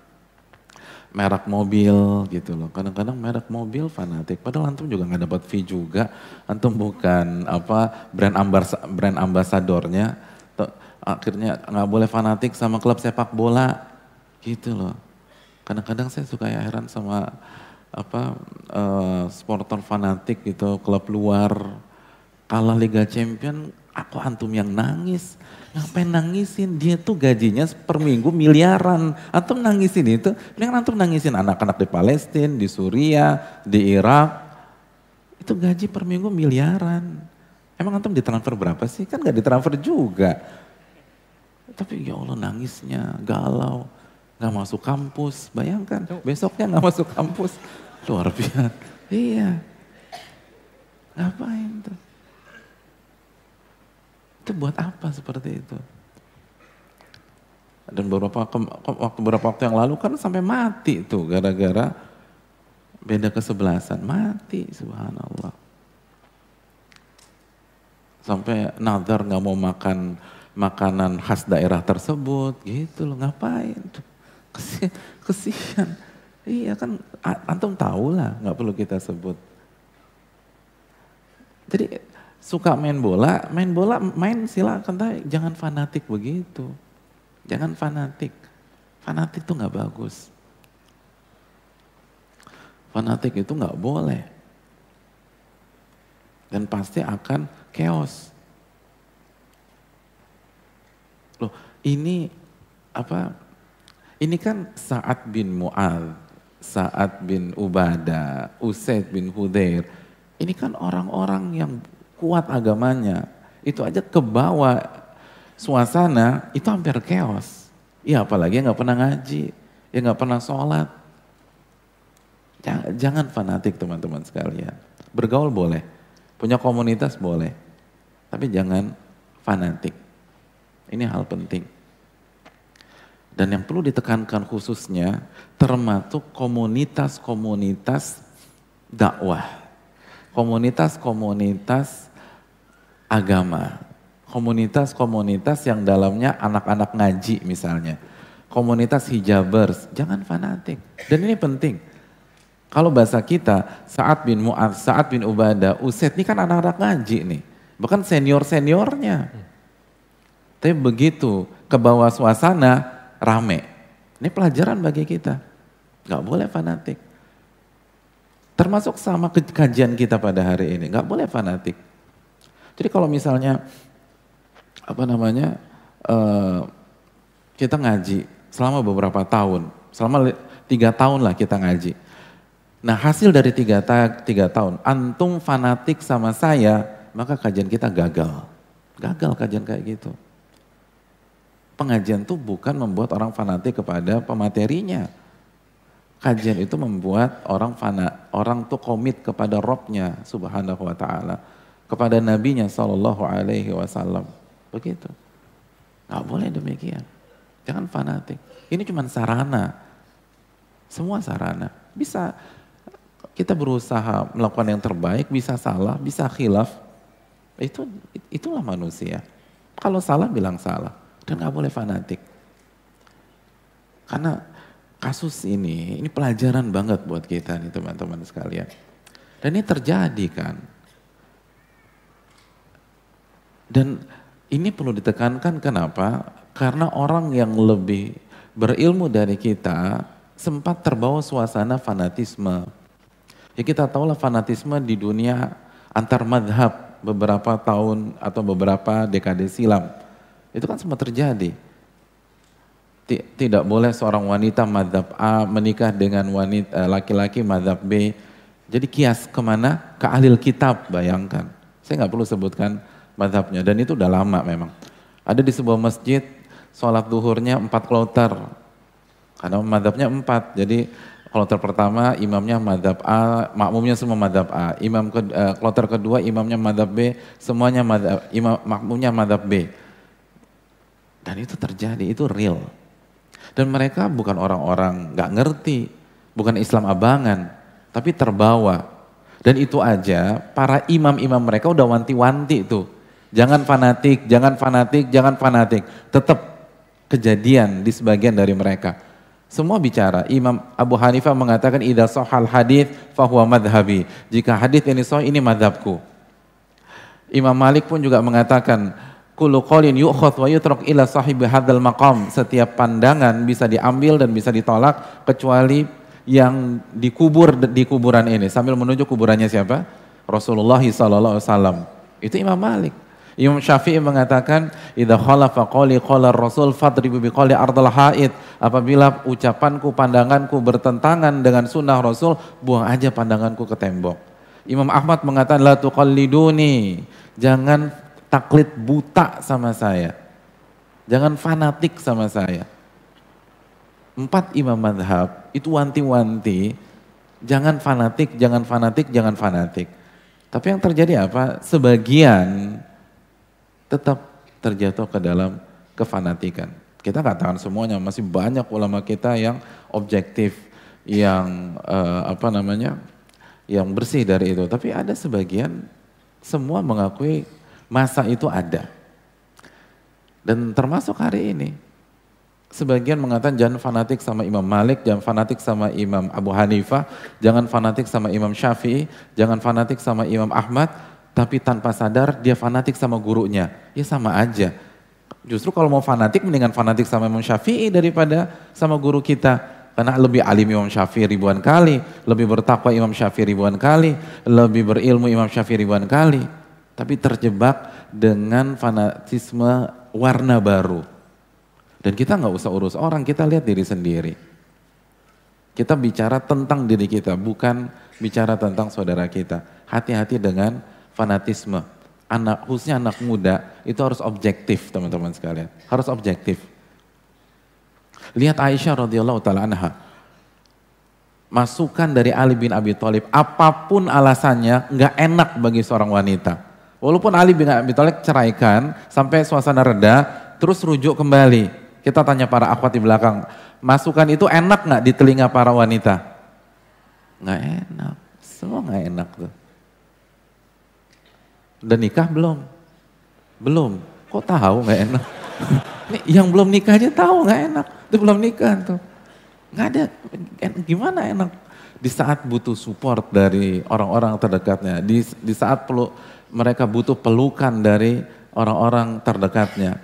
merek mobil gitu loh. Kadang-kadang merek mobil fanatik, padahal antum juga nggak dapat fee juga. Antum bukan apa brand ambas brand ambasadornya. Akhirnya nggak boleh fanatik sama klub sepak bola gitu loh. Kadang-kadang saya suka ya heran sama apa uh, supporter fanatik gitu klub luar kalah Liga Champion aku antum yang nangis ngapain nangisin dia tuh gajinya per minggu miliaran antum nangisin itu dengan antum nangisin anak-anak di Palestina di Suriah di Irak itu gaji per minggu miliaran emang antum ditransfer berapa sih kan gak ditransfer juga tapi ya Allah nangisnya galau nggak masuk kampus. Bayangkan, besoknya nggak masuk kampus. Luar biasa. Iya. Ngapain tuh? Itu buat apa seperti itu? Dan beberapa waktu beberapa waktu yang lalu kan sampai mati tuh gara-gara beda kesebelasan. Mati subhanallah. Sampai nazar nggak mau makan makanan khas daerah tersebut gitu loh ngapain tuh Kesian. Iya kan, antum tahu lah, nggak perlu kita sebut. Jadi suka main bola, main bola main silakan tapi jangan fanatik begitu. Jangan fanatik. Fanatik itu nggak bagus. Fanatik itu nggak boleh. Dan pasti akan chaos. Loh, ini apa ini kan Sa'ad bin Mu'ad, Sa'ad bin Ubadah, Usaid bin Hudair. Ini kan orang-orang yang kuat agamanya. Itu aja ke bawah suasana, itu hampir chaos. Ya apalagi yang gak pernah ngaji, yang gak pernah sholat. Jangan, jangan fanatik teman-teman sekalian. Bergaul boleh, punya komunitas boleh. Tapi jangan fanatik. Ini hal penting. Dan yang perlu ditekankan khususnya termasuk komunitas-komunitas dakwah. Komunitas-komunitas agama. Komunitas-komunitas yang dalamnya anak-anak ngaji misalnya. Komunitas hijabers, jangan fanatik. Dan ini penting. Kalau bahasa kita, saat bin Mu'ad, saat bin Ubadah, Uset ini kan anak-anak ngaji nih. Bukan senior-seniornya. Tapi begitu ke bawah suasana, rame. Ini pelajaran bagi kita. Gak boleh fanatik. Termasuk sama kajian kita pada hari ini. Gak boleh fanatik. Jadi kalau misalnya apa namanya uh, kita ngaji selama beberapa tahun, selama tiga tahun lah kita ngaji. Nah hasil dari tiga, ta tiga tahun, antum fanatik sama saya, maka kajian kita gagal. Gagal kajian kayak gitu pengajian itu bukan membuat orang fanatik kepada pematerinya. Kajian itu membuat orang fana, orang tuh komit kepada Robnya subhanahu wa ta'ala. Kepada nabinya sallallahu alaihi wasallam. Begitu. Gak boleh demikian. Jangan fanatik. Ini cuma sarana. Semua sarana. Bisa kita berusaha melakukan yang terbaik, bisa salah, bisa khilaf. Itu itulah manusia. Kalau salah bilang salah. Dan gak boleh fanatik. Karena kasus ini, ini pelajaran banget buat kita nih teman-teman sekalian. Dan ini terjadi kan. Dan ini perlu ditekankan kenapa? Karena orang yang lebih berilmu dari kita sempat terbawa suasana fanatisme. Ya kita tahu lah fanatisme di dunia antar madhab beberapa tahun atau beberapa dekade silam. Itu kan sempat terjadi. Tidak boleh seorang wanita madhab A menikah dengan wanita eh, laki-laki madhab B. Jadi kias ke mana? Ke ahli kitab, bayangkan. Saya nggak perlu sebutkan madhabnya. Dan itu udah lama memang. Ada di sebuah masjid, sholat duhurnya empat kloter. Karena madhabnya empat. Jadi kloter pertama imamnya madhab A, makmumnya semua madhab A. Imam ke, uh, kloter kedua imamnya madhab B, semuanya madhab, imam, makmumnya madhab B. Dan itu terjadi, itu real. Dan mereka bukan orang-orang gak ngerti, bukan Islam abangan. tapi terbawa. Dan itu aja para imam-imam mereka udah wanti-wanti itu. Jangan fanatik, jangan fanatik, jangan fanatik. Tetap kejadian di sebagian dari mereka. Semua bicara. Imam Abu Hanifah mengatakan idza sahal hadis fahuwa madhabi. Jika hadis ini sahih ini madhabku. Imam Malik pun juga mengatakan kullu qawlin yu'khadh wa yutrak ila sahibi hadzal maqam. Setiap pandangan bisa diambil dan bisa ditolak kecuali yang dikubur di kuburan ini sambil menuju kuburannya siapa? Rasulullah sallallahu alaihi wasallam. Itu Imam Malik. Imam Syafi'i mengatakan idza khalafa qawli qala Rasul fadribu biqali ardal haid. Apabila ucapanku, pandanganku bertentangan dengan sunnah Rasul, buang aja pandanganku ke tembok. Imam Ahmad mengatakan la tuqalliduni. Jangan taklid buta sama saya. Jangan fanatik sama saya. Empat imam madhab itu wanti-wanti, jangan fanatik, jangan fanatik, jangan fanatik. Tapi yang terjadi apa? Sebagian tetap terjatuh ke dalam kefanatikan. Kita katakan semuanya, masih banyak ulama kita yang objektif, yang uh, apa namanya, yang bersih dari itu. Tapi ada sebagian semua mengakui masa itu ada. Dan termasuk hari ini, Sebagian mengatakan jangan fanatik sama Imam Malik, jangan fanatik sama Imam Abu Hanifah, jangan fanatik sama Imam Syafi'i, jangan fanatik sama Imam Ahmad, tapi tanpa sadar dia fanatik sama gurunya. Ya sama aja. Justru kalau mau fanatik mendingan fanatik sama Imam Syafi'i daripada sama guru kita. Karena lebih alim Imam Syafi'i ribuan kali, lebih bertakwa Imam Syafi'i ribuan kali, lebih berilmu Imam Syafi'i ribuan kali. Tapi terjebak dengan fanatisme warna baru dan kita nggak usah urus orang, kita lihat diri sendiri. Kita bicara tentang diri kita, bukan bicara tentang saudara kita. Hati-hati dengan fanatisme. Anak, khususnya anak muda, itu harus objektif teman-teman sekalian. Harus objektif. Lihat Aisyah radhiyallahu taala anha. Masukan dari Ali bin Abi Thalib, apa pun alasannya nggak enak bagi seorang wanita. Walaupun Ali bin Abi Thalib ceraikan sampai suasana reda, terus rujuk kembali. Kita tanya para akhwat di belakang, masukan itu enak nggak di telinga para wanita? Nggak enak, semua nggak enak tuh. Udah nikah belum? Belum. Kok tahu nggak enak? Nih, yang belum nikah aja tahu nggak enak. Itu belum nikah tuh. Nggak ada, gimana enak? Di saat butuh support dari orang-orang terdekatnya, di, di saat perlu mereka butuh pelukan dari orang-orang terdekatnya,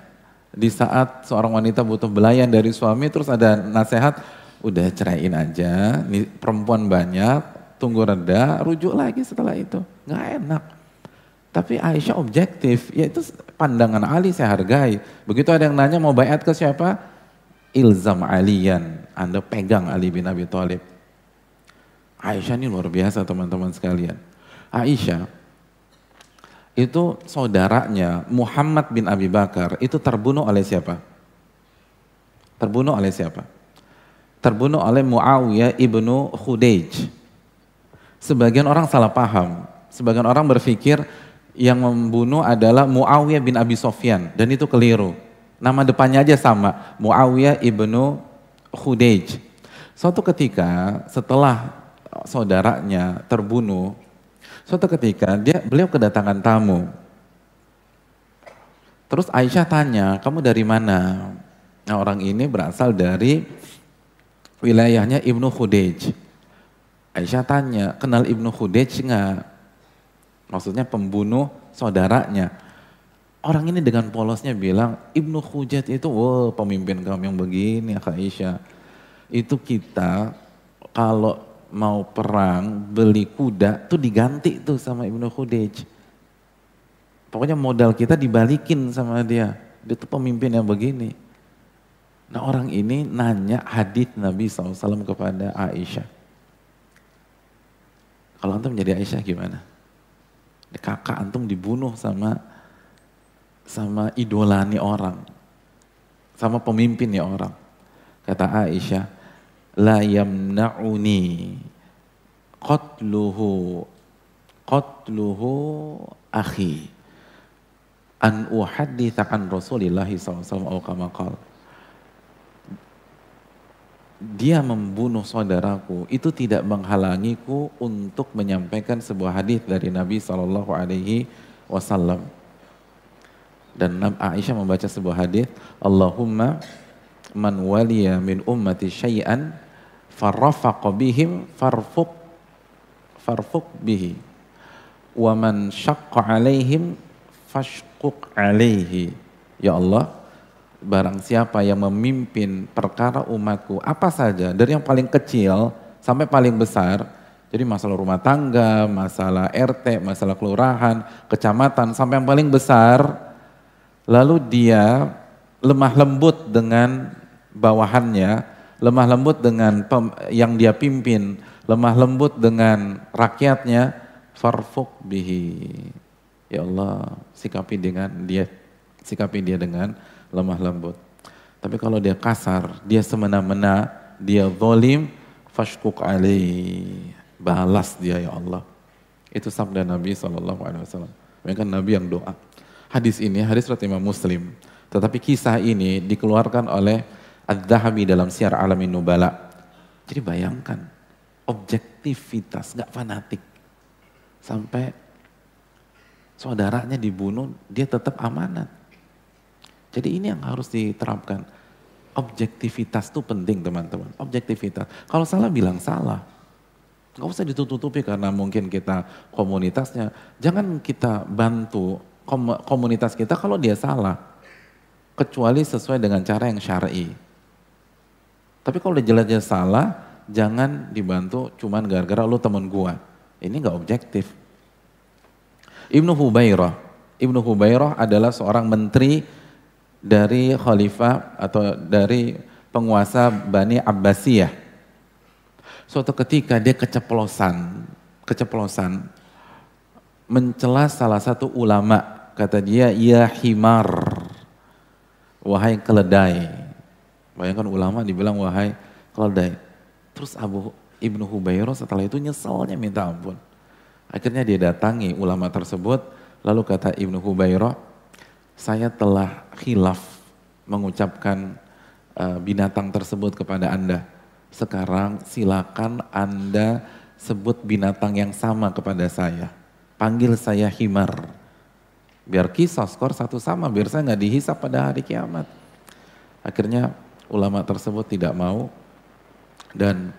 di saat seorang wanita butuh belayan dari suami terus ada nasihat udah ceraiin aja nih perempuan banyak tunggu reda rujuk lagi setelah itu nggak enak tapi Aisyah objektif yaitu pandangan Ali saya hargai begitu ada yang nanya mau bayat ke siapa ilzam alian anda pegang Ali bin Abi Thalib Aisyah ini luar biasa teman-teman sekalian Aisyah itu saudaranya Muhammad bin Abi Bakar itu terbunuh oleh siapa? Terbunuh oleh siapa? Terbunuh oleh Muawiyah ibnu Khudaij. Sebagian orang salah paham. Sebagian orang berpikir yang membunuh adalah Muawiyah bin Abi Sofyan dan itu keliru. Nama depannya aja sama, Muawiyah ibnu Khudaij. Suatu ketika setelah saudaranya terbunuh, Suatu ketika dia beliau kedatangan tamu. Terus Aisyah tanya, kamu dari mana? Nah orang ini berasal dari wilayahnya Ibnu Khudej. Aisyah tanya, kenal Ibnu Khudej nggak? Maksudnya pembunuh saudaranya. Orang ini dengan polosnya bilang, Ibnu Khudej itu, wow pemimpin kami yang begini, Kak Aisyah. Itu kita kalau mau perang beli kuda tuh diganti tuh sama Ibnu Khudej. Pokoknya modal kita dibalikin sama dia. Dia tuh pemimpin yang begini. Nah orang ini nanya hadis Nabi SAW kepada Aisyah. Kalau antum menjadi Aisyah gimana? Kakak antum dibunuh sama sama idolani orang. Sama pemimpinnya orang. Kata Aisyah, la yamna'uni qatluhu qatluhu akhi an uhadditha an Rasulillah SAW au kama qal. Dia membunuh saudaraku itu tidak menghalangiku untuk menyampaikan sebuah hadis dari Nabi Shallallahu Alaihi Wasallam. Dan Aisyah membaca sebuah hadis, Allahumma man waliya min ummati syai'an farrafaqa bihim farfuq farfuq bihi wa man syaqqa alaihim fashquq alaihi. Ya Allah, barang siapa yang memimpin perkara umatku apa saja dari yang paling kecil sampai paling besar jadi masalah rumah tangga, masalah RT, masalah kelurahan, kecamatan sampai yang paling besar lalu dia lemah lembut dengan bawahannya, lemah lembut dengan yang dia pimpin, lemah lembut dengan rakyatnya, farfuk bihi. Ya Allah, sikapi dengan dia, sikapi dia dengan lemah lembut. Tapi kalau dia kasar, dia semena-mena, dia zalim, fashkuk alaih. Balas dia ya Allah. Itu sabda Nabi SAW. Mereka Nabi yang doa. Hadis ini, hadis riwayat Imam Muslim. Tetapi kisah ini dikeluarkan oleh Ad-Dhahabi dalam Siar Alamin Nubala. Jadi bayangkan, objektivitas, gak fanatik. Sampai saudaranya dibunuh, dia tetap amanat. Jadi ini yang harus diterapkan. Objektivitas itu penting teman-teman. Objektivitas. Kalau salah bilang salah. Gak usah ditutup-tutupi karena mungkin kita komunitasnya. Jangan kita bantu komunitas kita kalau dia salah. Kecuali sesuai dengan cara yang syar'i. Tapi kalau dia jelas-jelas salah, jangan dibantu cuman gara-gara lu temen gua. Ini gak objektif. Ibnu Hubairah. Ibnu Hubairah adalah seorang menteri dari khalifah atau dari penguasa Bani Abbasiyah. Suatu ketika dia keceplosan, keceplosan mencela salah satu ulama, kata dia, "Ya himar." Wahai keledai. Bayangkan ulama dibilang wahai keledai. Terus Abu Ibnu Hubairah setelah itu nyeselnya minta ampun. Akhirnya dia datangi ulama tersebut, lalu kata Ibnu Hubairah, saya telah khilaf mengucapkan uh, binatang tersebut kepada Anda. Sekarang silakan Anda sebut binatang yang sama kepada saya. Panggil saya himar. Biar kisah skor satu sama, biar saya nggak dihisap pada hari kiamat. Akhirnya ulama tersebut tidak mau dan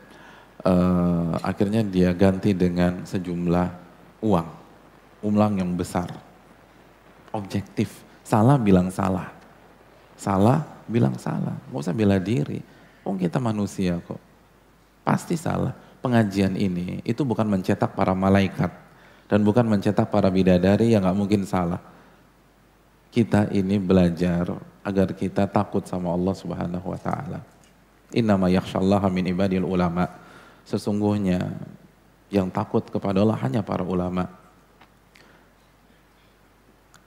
uh, akhirnya dia ganti dengan sejumlah uang, ulang yang besar, objektif Salah bilang salah. Salah bilang salah. Gak usah bela diri. Oh kita manusia kok. Pasti salah. Pengajian ini itu bukan mencetak para malaikat. Dan bukan mencetak para bidadari yang gak mungkin salah. Kita ini belajar agar kita takut sama Allah subhanahu wa ta'ala. Innama yakshallaha min ibadil ulama. Sesungguhnya yang takut kepada Allah hanya para ulama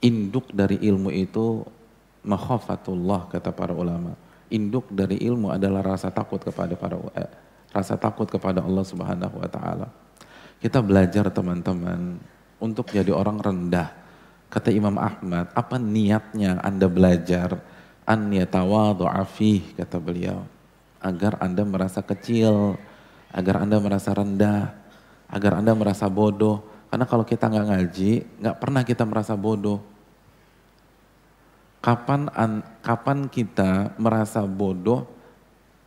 induk dari ilmu itu makhafatullah kata para ulama. Induk dari ilmu adalah rasa takut kepada para eh, rasa takut kepada Allah Subhanahu wa taala. Kita belajar teman-teman untuk jadi orang rendah. Kata Imam Ahmad, apa niatnya Anda belajar? An yatawadhu'a kata beliau. Agar Anda merasa kecil, agar Anda merasa rendah, agar Anda merasa bodoh. Karena kalau kita nggak ngaji, nggak pernah kita merasa bodoh Kapan an, kapan kita merasa bodoh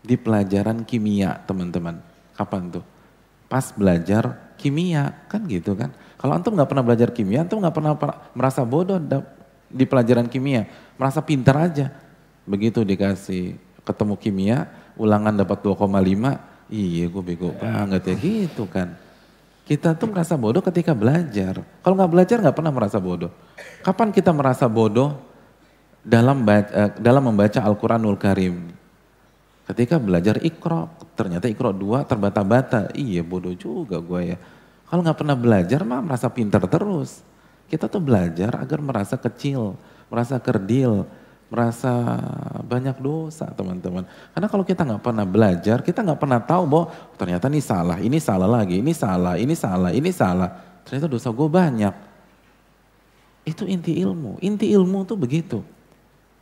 di pelajaran kimia, teman-teman? Kapan tuh? Pas belajar kimia, kan gitu kan? Kalau antum nggak pernah belajar kimia, antum nggak pernah merasa bodoh di pelajaran kimia, merasa pintar aja. Begitu dikasih ketemu kimia, ulangan dapat 2,5, iya gue bego banget ya gitu kan. Kita tuh merasa bodoh ketika belajar. Kalau nggak belajar nggak pernah merasa bodoh. Kapan kita merasa bodoh? Dalam baca, eh, dalam membaca Al-Quranul Karim. Ketika belajar ikro, ternyata ikro dua terbata-bata. Iya bodoh juga gue ya. Kalau nggak pernah belajar mah merasa pintar terus. Kita tuh belajar agar merasa kecil, merasa kerdil, merasa banyak dosa teman-teman. Karena kalau kita nggak pernah belajar, kita nggak pernah tahu bahwa ternyata ini salah, ini salah lagi, ini salah, ini salah, ini salah. Ternyata dosa gue banyak. Itu inti ilmu. Inti ilmu tuh begitu.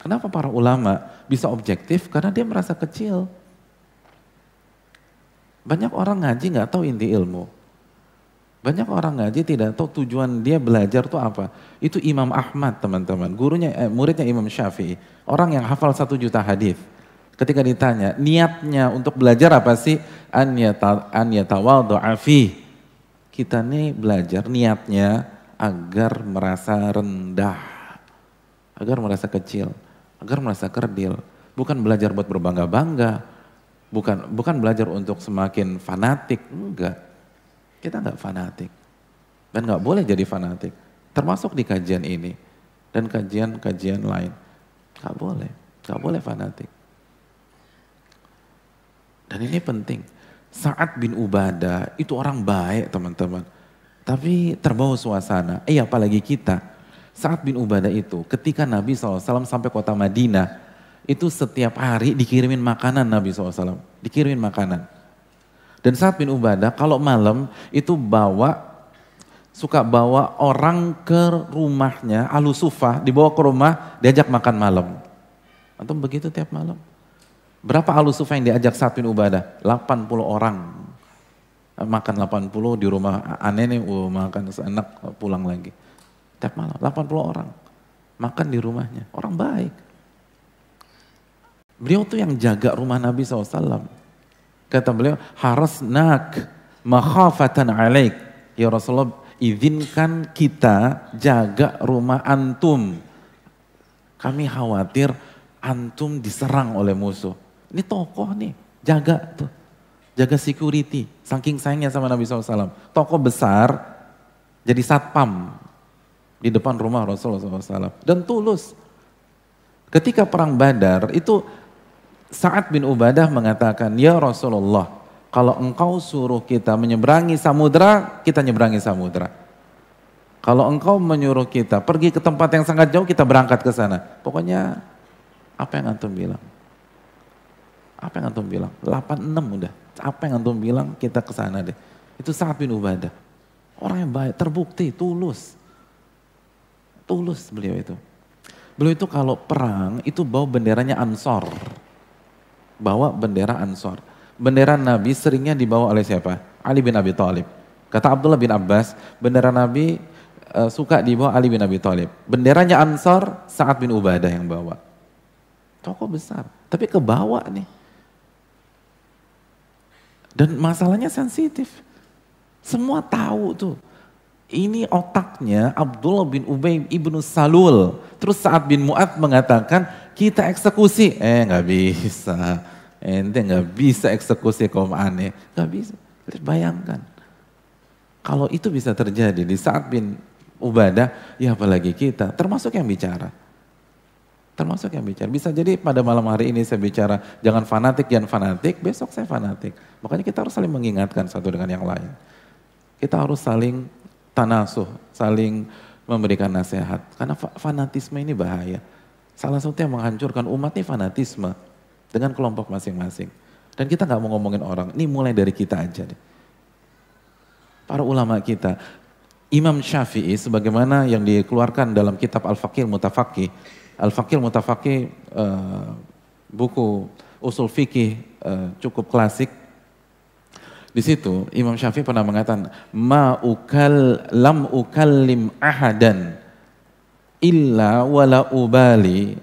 Kenapa para ulama bisa objektif? Karena dia merasa kecil. Banyak orang ngaji nggak tahu inti ilmu. Banyak orang ngaji tidak tahu tujuan dia belajar tuh apa. Itu Imam Ahmad teman-teman, gurunya, eh, muridnya Imam Syafi'i. Orang yang hafal satu juta hadis. Ketika ditanya, niatnya untuk belajar apa sih? An yatawaddu'a Kita nih belajar niatnya agar merasa rendah. Agar merasa kecil. Agar merasa kerdil. Bukan belajar buat berbangga-bangga. Bukan bukan belajar untuk semakin fanatik. Enggak kita nggak fanatik. Dan nggak boleh jadi fanatik. Termasuk di kajian ini. Dan kajian-kajian lain. Nggak boleh. Nggak boleh fanatik. Dan ini penting. Saat bin Ubadah itu orang baik teman-teman. Tapi terbawa suasana. Eh apalagi kita. Saat bin Ubadah itu ketika Nabi SAW sampai kota Madinah. Itu setiap hari dikirimin makanan Nabi SAW. Dikirimin makanan. Dan saat bin Ubadah kalau malam itu bawa suka bawa orang ke rumahnya, alusufa dibawa ke rumah, diajak makan malam. Atau begitu tiap malam. Berapa alusufa yang diajak saat bin Ubadah? 80 orang. Makan 80 di rumah aneh nih, uh, makan seenak pulang lagi. Tiap malam, 80 orang. Makan di rumahnya, orang baik. Beliau tuh yang jaga rumah Nabi SAW. Kata beliau, nak makhafatan alaik. Ya Rasulullah, izinkan kita jaga rumah antum. Kami khawatir antum diserang oleh musuh. Ini tokoh nih, jaga tuh. Jaga security, saking sayangnya sama Nabi SAW. Tokoh besar, jadi satpam di depan rumah Rasulullah SAW. Dan tulus. Ketika perang badar, itu Sa'ad bin Ubadah mengatakan, Ya Rasulullah, kalau engkau suruh kita menyeberangi samudra, kita nyeberangi samudra. Kalau engkau menyuruh kita pergi ke tempat yang sangat jauh, kita berangkat ke sana. Pokoknya apa yang antum bilang? Apa yang antum bilang? 86 udah. Apa yang antum bilang kita ke sana deh. Itu Sa'ad bin Ubadah. Orang yang baik, terbukti, tulus. Tulus beliau itu. Beliau itu kalau perang itu bawa benderanya Ansor bawa bendera Ansor. Bendera Nabi seringnya dibawa oleh siapa? Ali bin Abi Thalib. Kata Abdullah bin Abbas, bendera Nabi uh, suka dibawa Ali bin Abi Thalib. Benderanya Ansor, Sa'ad bin Ubadah yang bawa. Tokoh besar, tapi ke bawah nih. Dan masalahnya sensitif. Semua tahu tuh. Ini otaknya Abdullah bin Ubay ibnu Salul. Terus saat bin Mu'ad mengatakan kita eksekusi. Eh nggak bisa. Ente nggak bisa eksekusi kaum aneh, nggak bisa. Bayangkan, kalau itu bisa terjadi di saat bin Ubadah, ya apalagi kita, termasuk yang bicara. Termasuk yang bicara. Bisa jadi pada malam hari ini saya bicara, jangan fanatik, jangan fanatik, besok saya fanatik. Makanya kita harus saling mengingatkan satu dengan yang lain. Kita harus saling tanasuh, saling memberikan nasihat. Karena fanatisme ini bahaya. Salah satu yang menghancurkan umat ini fanatisme dengan kelompok masing-masing. Dan kita nggak mau ngomongin orang, ini mulai dari kita aja deh. Para ulama kita, Imam Syafi'i sebagaimana yang dikeluarkan dalam kitab Al-Faqih Mutafaqih. Al-Faqih Mutafaqih uh, buku usul fikih uh, cukup klasik. Di situ Imam Syafi'i pernah mengatakan, "Ma ukal lam ukallim ahadan illa wala ubali.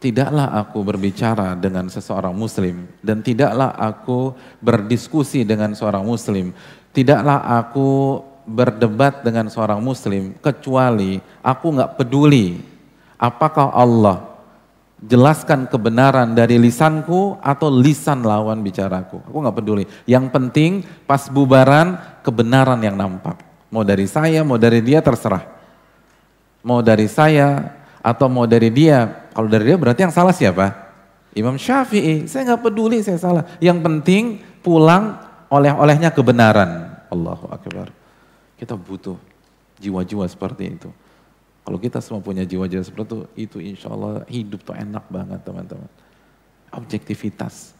Tidaklah aku berbicara dengan seseorang muslim dan tidaklah aku berdiskusi dengan seorang muslim, tidaklah aku berdebat dengan seorang muslim kecuali aku nggak peduli apakah Allah jelaskan kebenaran dari lisanku atau lisan lawan bicaraku. Aku nggak peduli. Yang penting pas bubaran kebenaran yang nampak. Mau dari saya, mau dari dia terserah. Mau dari saya atau mau dari dia kalau dari dia berarti yang salah siapa? Imam Syafi'i. Saya nggak peduli saya salah. Yang penting pulang oleh-olehnya kebenaran. Allahu Akbar. Kita butuh jiwa-jiwa seperti itu. Kalau kita semua punya jiwa-jiwa seperti itu, itu insya Allah hidup tuh enak banget teman-teman. Objektivitas.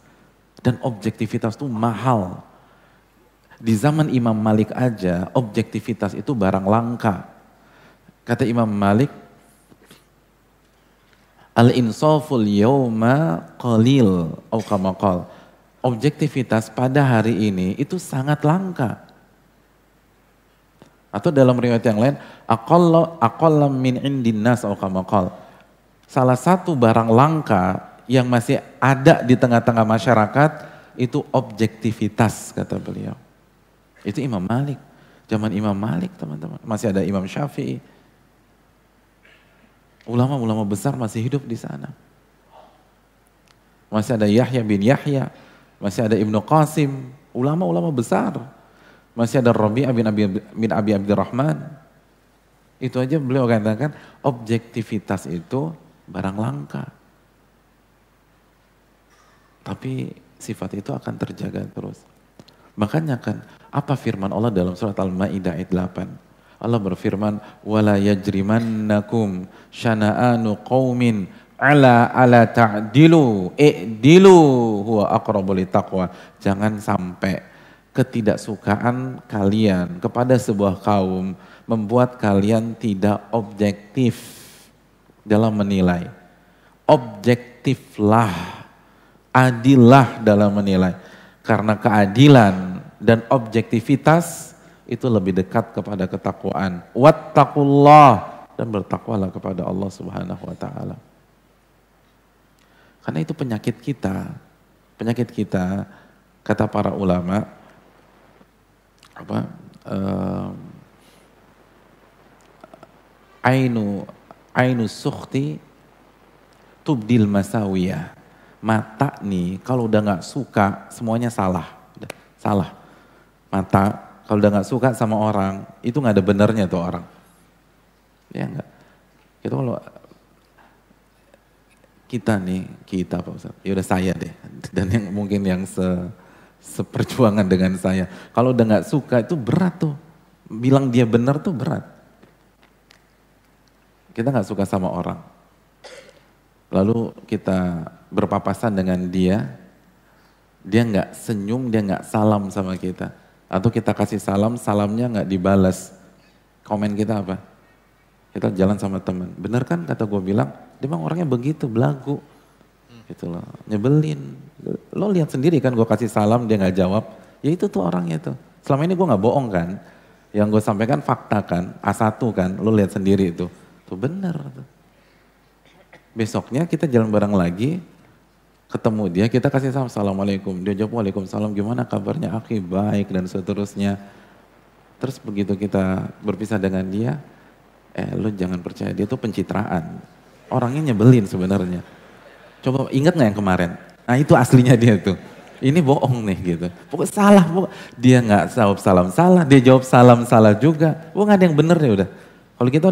Dan objektivitas itu mahal. Di zaman Imam Malik aja, objektivitas itu barang langka. Kata Imam Malik, Al-insaful yawma qalil. Objektivitas pada hari ini itu sangat langka. Atau dalam riwayat yang lain, aqalla min indin nas Salah satu barang langka yang masih ada di tengah-tengah masyarakat itu objektivitas kata beliau. Itu Imam Malik. Zaman Imam Malik teman-teman. Masih ada Imam Syafi'i. Ulama-ulama besar masih hidup di sana. Masih ada Yahya bin Yahya. Masih ada Ibnu Qasim. Ulama-ulama besar. Masih ada Rabi' bin Abi, bin Abi Abdurrahman. Itu aja beliau katakan objektivitas itu barang langka. Tapi sifat itu akan terjaga terus. Makanya kan apa firman Allah dalam surat Al-Maidah ayat 8? Allah berfirman, "Wala yajrimannakum syana'anu qaumin ala ala ta'dilu i'dilu huwa aqrabu taqwa." Jangan sampai ketidaksukaan kalian kepada sebuah kaum membuat kalian tidak objektif dalam menilai. Objektiflah, adillah dalam menilai. Karena keadilan dan objektivitas itu lebih dekat kepada ketakwaan. Wattaqullah dan bertakwalah kepada Allah Subhanahu wa taala. Karena itu penyakit kita. Penyakit kita kata para ulama apa uh, ainu ainu sukhti tubdil masawiyah. Mata nih kalau udah nggak suka semuanya salah. Salah. Mata kalau udah nggak suka sama orang itu nggak ada benernya tuh orang. Ya enggak. Itu kalau kita nih, kita Pak Ustaz, ya udah saya deh. Dan yang mungkin yang se, seperjuangan dengan saya. Kalau udah nggak suka itu berat tuh. Bilang dia benar tuh berat. Kita nggak suka sama orang. Lalu kita berpapasan dengan dia, dia nggak senyum, dia nggak salam sama kita. Atau kita kasih salam, salamnya nggak dibalas. Komen kita apa? Kita jalan sama teman. Bener kan kata gue bilang, dia memang orangnya begitu, belagu. Gitu loh, nyebelin. Lo lihat sendiri kan gue kasih salam, dia nggak jawab. Ya itu tuh orangnya tuh. Selama ini gue nggak bohong kan. Yang gue sampaikan fakta kan, A1 kan, lo lihat sendiri itu. Tuh bener. Besoknya kita jalan bareng lagi, ketemu dia, kita kasih salam, Assalamualaikum. Dia jawab, Waalaikumsalam, gimana kabarnya? Aki baik dan seterusnya. Terus begitu kita berpisah dengan dia, eh lu jangan percaya, dia tuh pencitraan. Orangnya nyebelin sebenarnya. Coba ingat gak yang kemarin? Nah itu aslinya dia tuh. Ini bohong nih gitu. Pokoknya salah, pokok. dia nggak jawab salam salah, dia jawab salam salah juga. Pokoknya ada yang bener ya udah. Kalau kita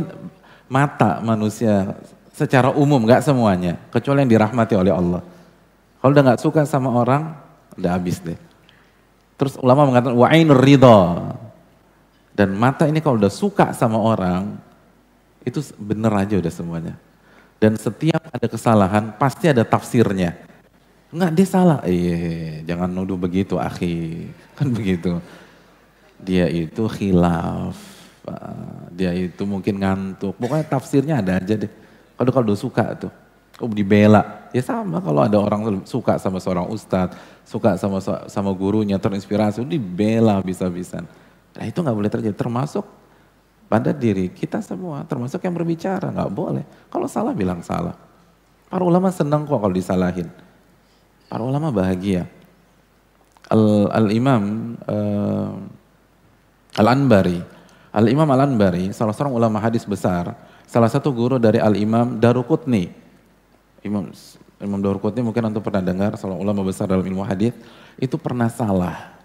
mata manusia secara umum, nggak semuanya, kecuali yang dirahmati oleh Allah. Kalau udah nggak suka sama orang, udah habis deh. Terus ulama mengatakan wa'inur ridho. Dan mata ini kalau udah suka sama orang, itu bener aja udah semuanya. Dan setiap ada kesalahan, pasti ada tafsirnya. Enggak, dia salah. Iya, jangan nuduh begitu, akhi. Kan begitu. Dia itu khilaf dia itu mungkin ngantuk. Pokoknya tafsirnya ada aja deh. Kalau kalau suka tuh, oh dibela. Ya sama kalau ada orang suka sama seorang ustadz, suka sama sama gurunya, terinspirasi, dibela bisa-bisa. Nah itu nggak boleh terjadi. Termasuk pada diri kita semua, termasuk yang berbicara, nggak boleh. Kalau salah bilang salah. Para ulama senang kok kalau disalahin. Para ulama bahagia. Al-Imam Al uh, Al-Anbari Al-Imam Al-Anbari, salah seorang ulama hadis besar, salah satu guru dari Al-Imam Darukutni. Imam Imam Darukutni mungkin untuk pernah dengar, salah ulama besar dalam ilmu hadis, itu pernah salah.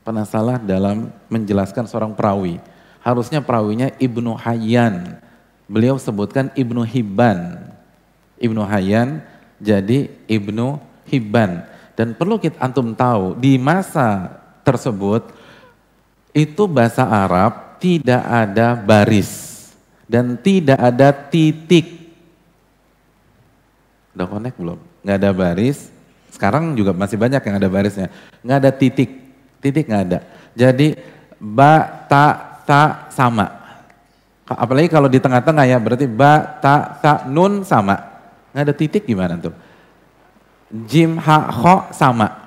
Pernah salah dalam menjelaskan seorang perawi. Harusnya perawinya Ibnu Hayyan. Beliau sebutkan Ibnu Hibban. Ibnu Hayyan jadi Ibnu Hibban. Dan perlu kita antum tahu, di masa tersebut itu bahasa Arab tidak ada baris dan tidak ada titik. Udah connect belum? Nggak ada baris. Sekarang juga masih banyak yang ada barisnya. Nggak ada titik. Titik nggak ada. Jadi ba, ta, ta sama. Apalagi kalau di tengah-tengah ya berarti ba, ta, ta, nun sama. Nggak ada titik gimana tuh? Jim, ha, ho sama.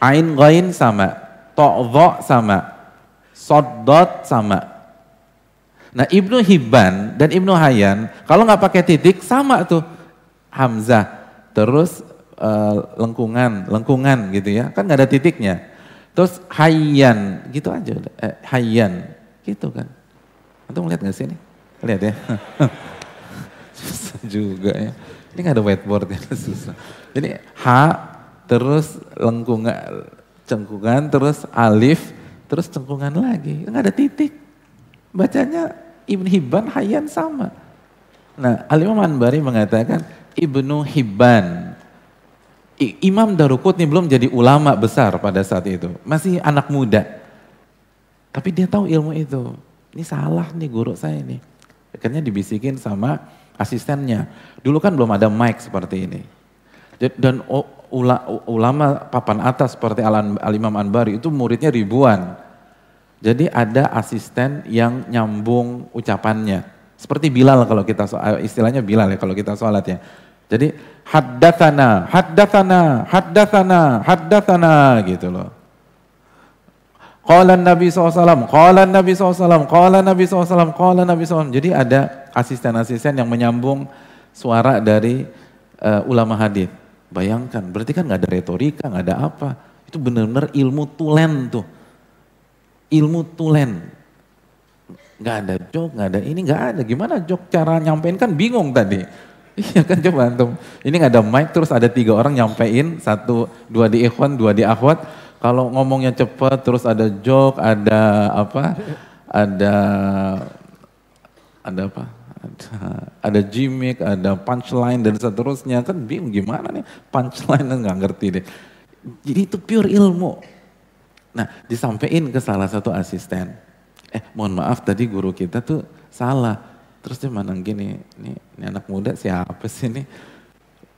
Ain ghain sama, to'dho sama, soddot sama. Nah Ibnu Hibban dan Ibnu Hayyan kalau nggak pakai titik sama tuh Hamzah terus uh, lengkungan lengkungan gitu ya kan nggak ada titiknya terus Hayyan gitu aja eh, Hayyan gitu kan Antum lihat nggak sih ini lihat ya susah juga ya ini nggak ada whiteboard ya susah ini H terus lengkungan, cengkungan, terus alif, terus cengkungan lagi. Enggak ada titik. Bacanya Ibn Hibban Hayyan sama. Nah, Al-Imam Anbari mengatakan Ibnu Hibban. Imam Darukutni belum jadi ulama besar pada saat itu. Masih anak muda. Tapi dia tahu ilmu itu. Ini salah nih guru saya ini. Akhirnya dibisikin sama asistennya. Dulu kan belum ada mic seperti ini. Dan ulama papan atas seperti Al-Imam Anbari itu muridnya ribuan. Jadi ada asisten yang nyambung ucapannya. Seperti Bilal kalau kita eh, istilahnya Bilal ya kalau kita sholat ya. Jadi haddatsana, haddatsana, haddatsana, haddatsana gitu loh. Qala Nabi SAW, Qala Nabi SAW, Qala Nabi SAW, Qala Nabi SAW. Jadi ada asisten-asisten yang menyambung suara dari uh, ulama hadis. Bayangkan, berarti kan nggak ada retorika, nggak ada apa. Itu benar-benar ilmu tulen tuh. Ilmu tulen. Nggak ada jok, nggak ada ini, nggak ada. Gimana jok cara nyampein kan bingung tadi. Iya kan coba antum. Ini nggak ada mic terus ada tiga orang nyampein, satu, dua di ikhwan, dua di akhwat. Kalau ngomongnya cepat terus ada jok, ada apa, ada ada apa, ada, ada gimmick, ada punchline dan seterusnya kan bingung gimana nih punchline nggak ngerti deh. Jadi itu pure ilmu. Nah disampaikan ke salah satu asisten. Eh mohon maaf tadi guru kita tuh salah. Terus dia mana gini, ini, ini anak muda siapa sih ini?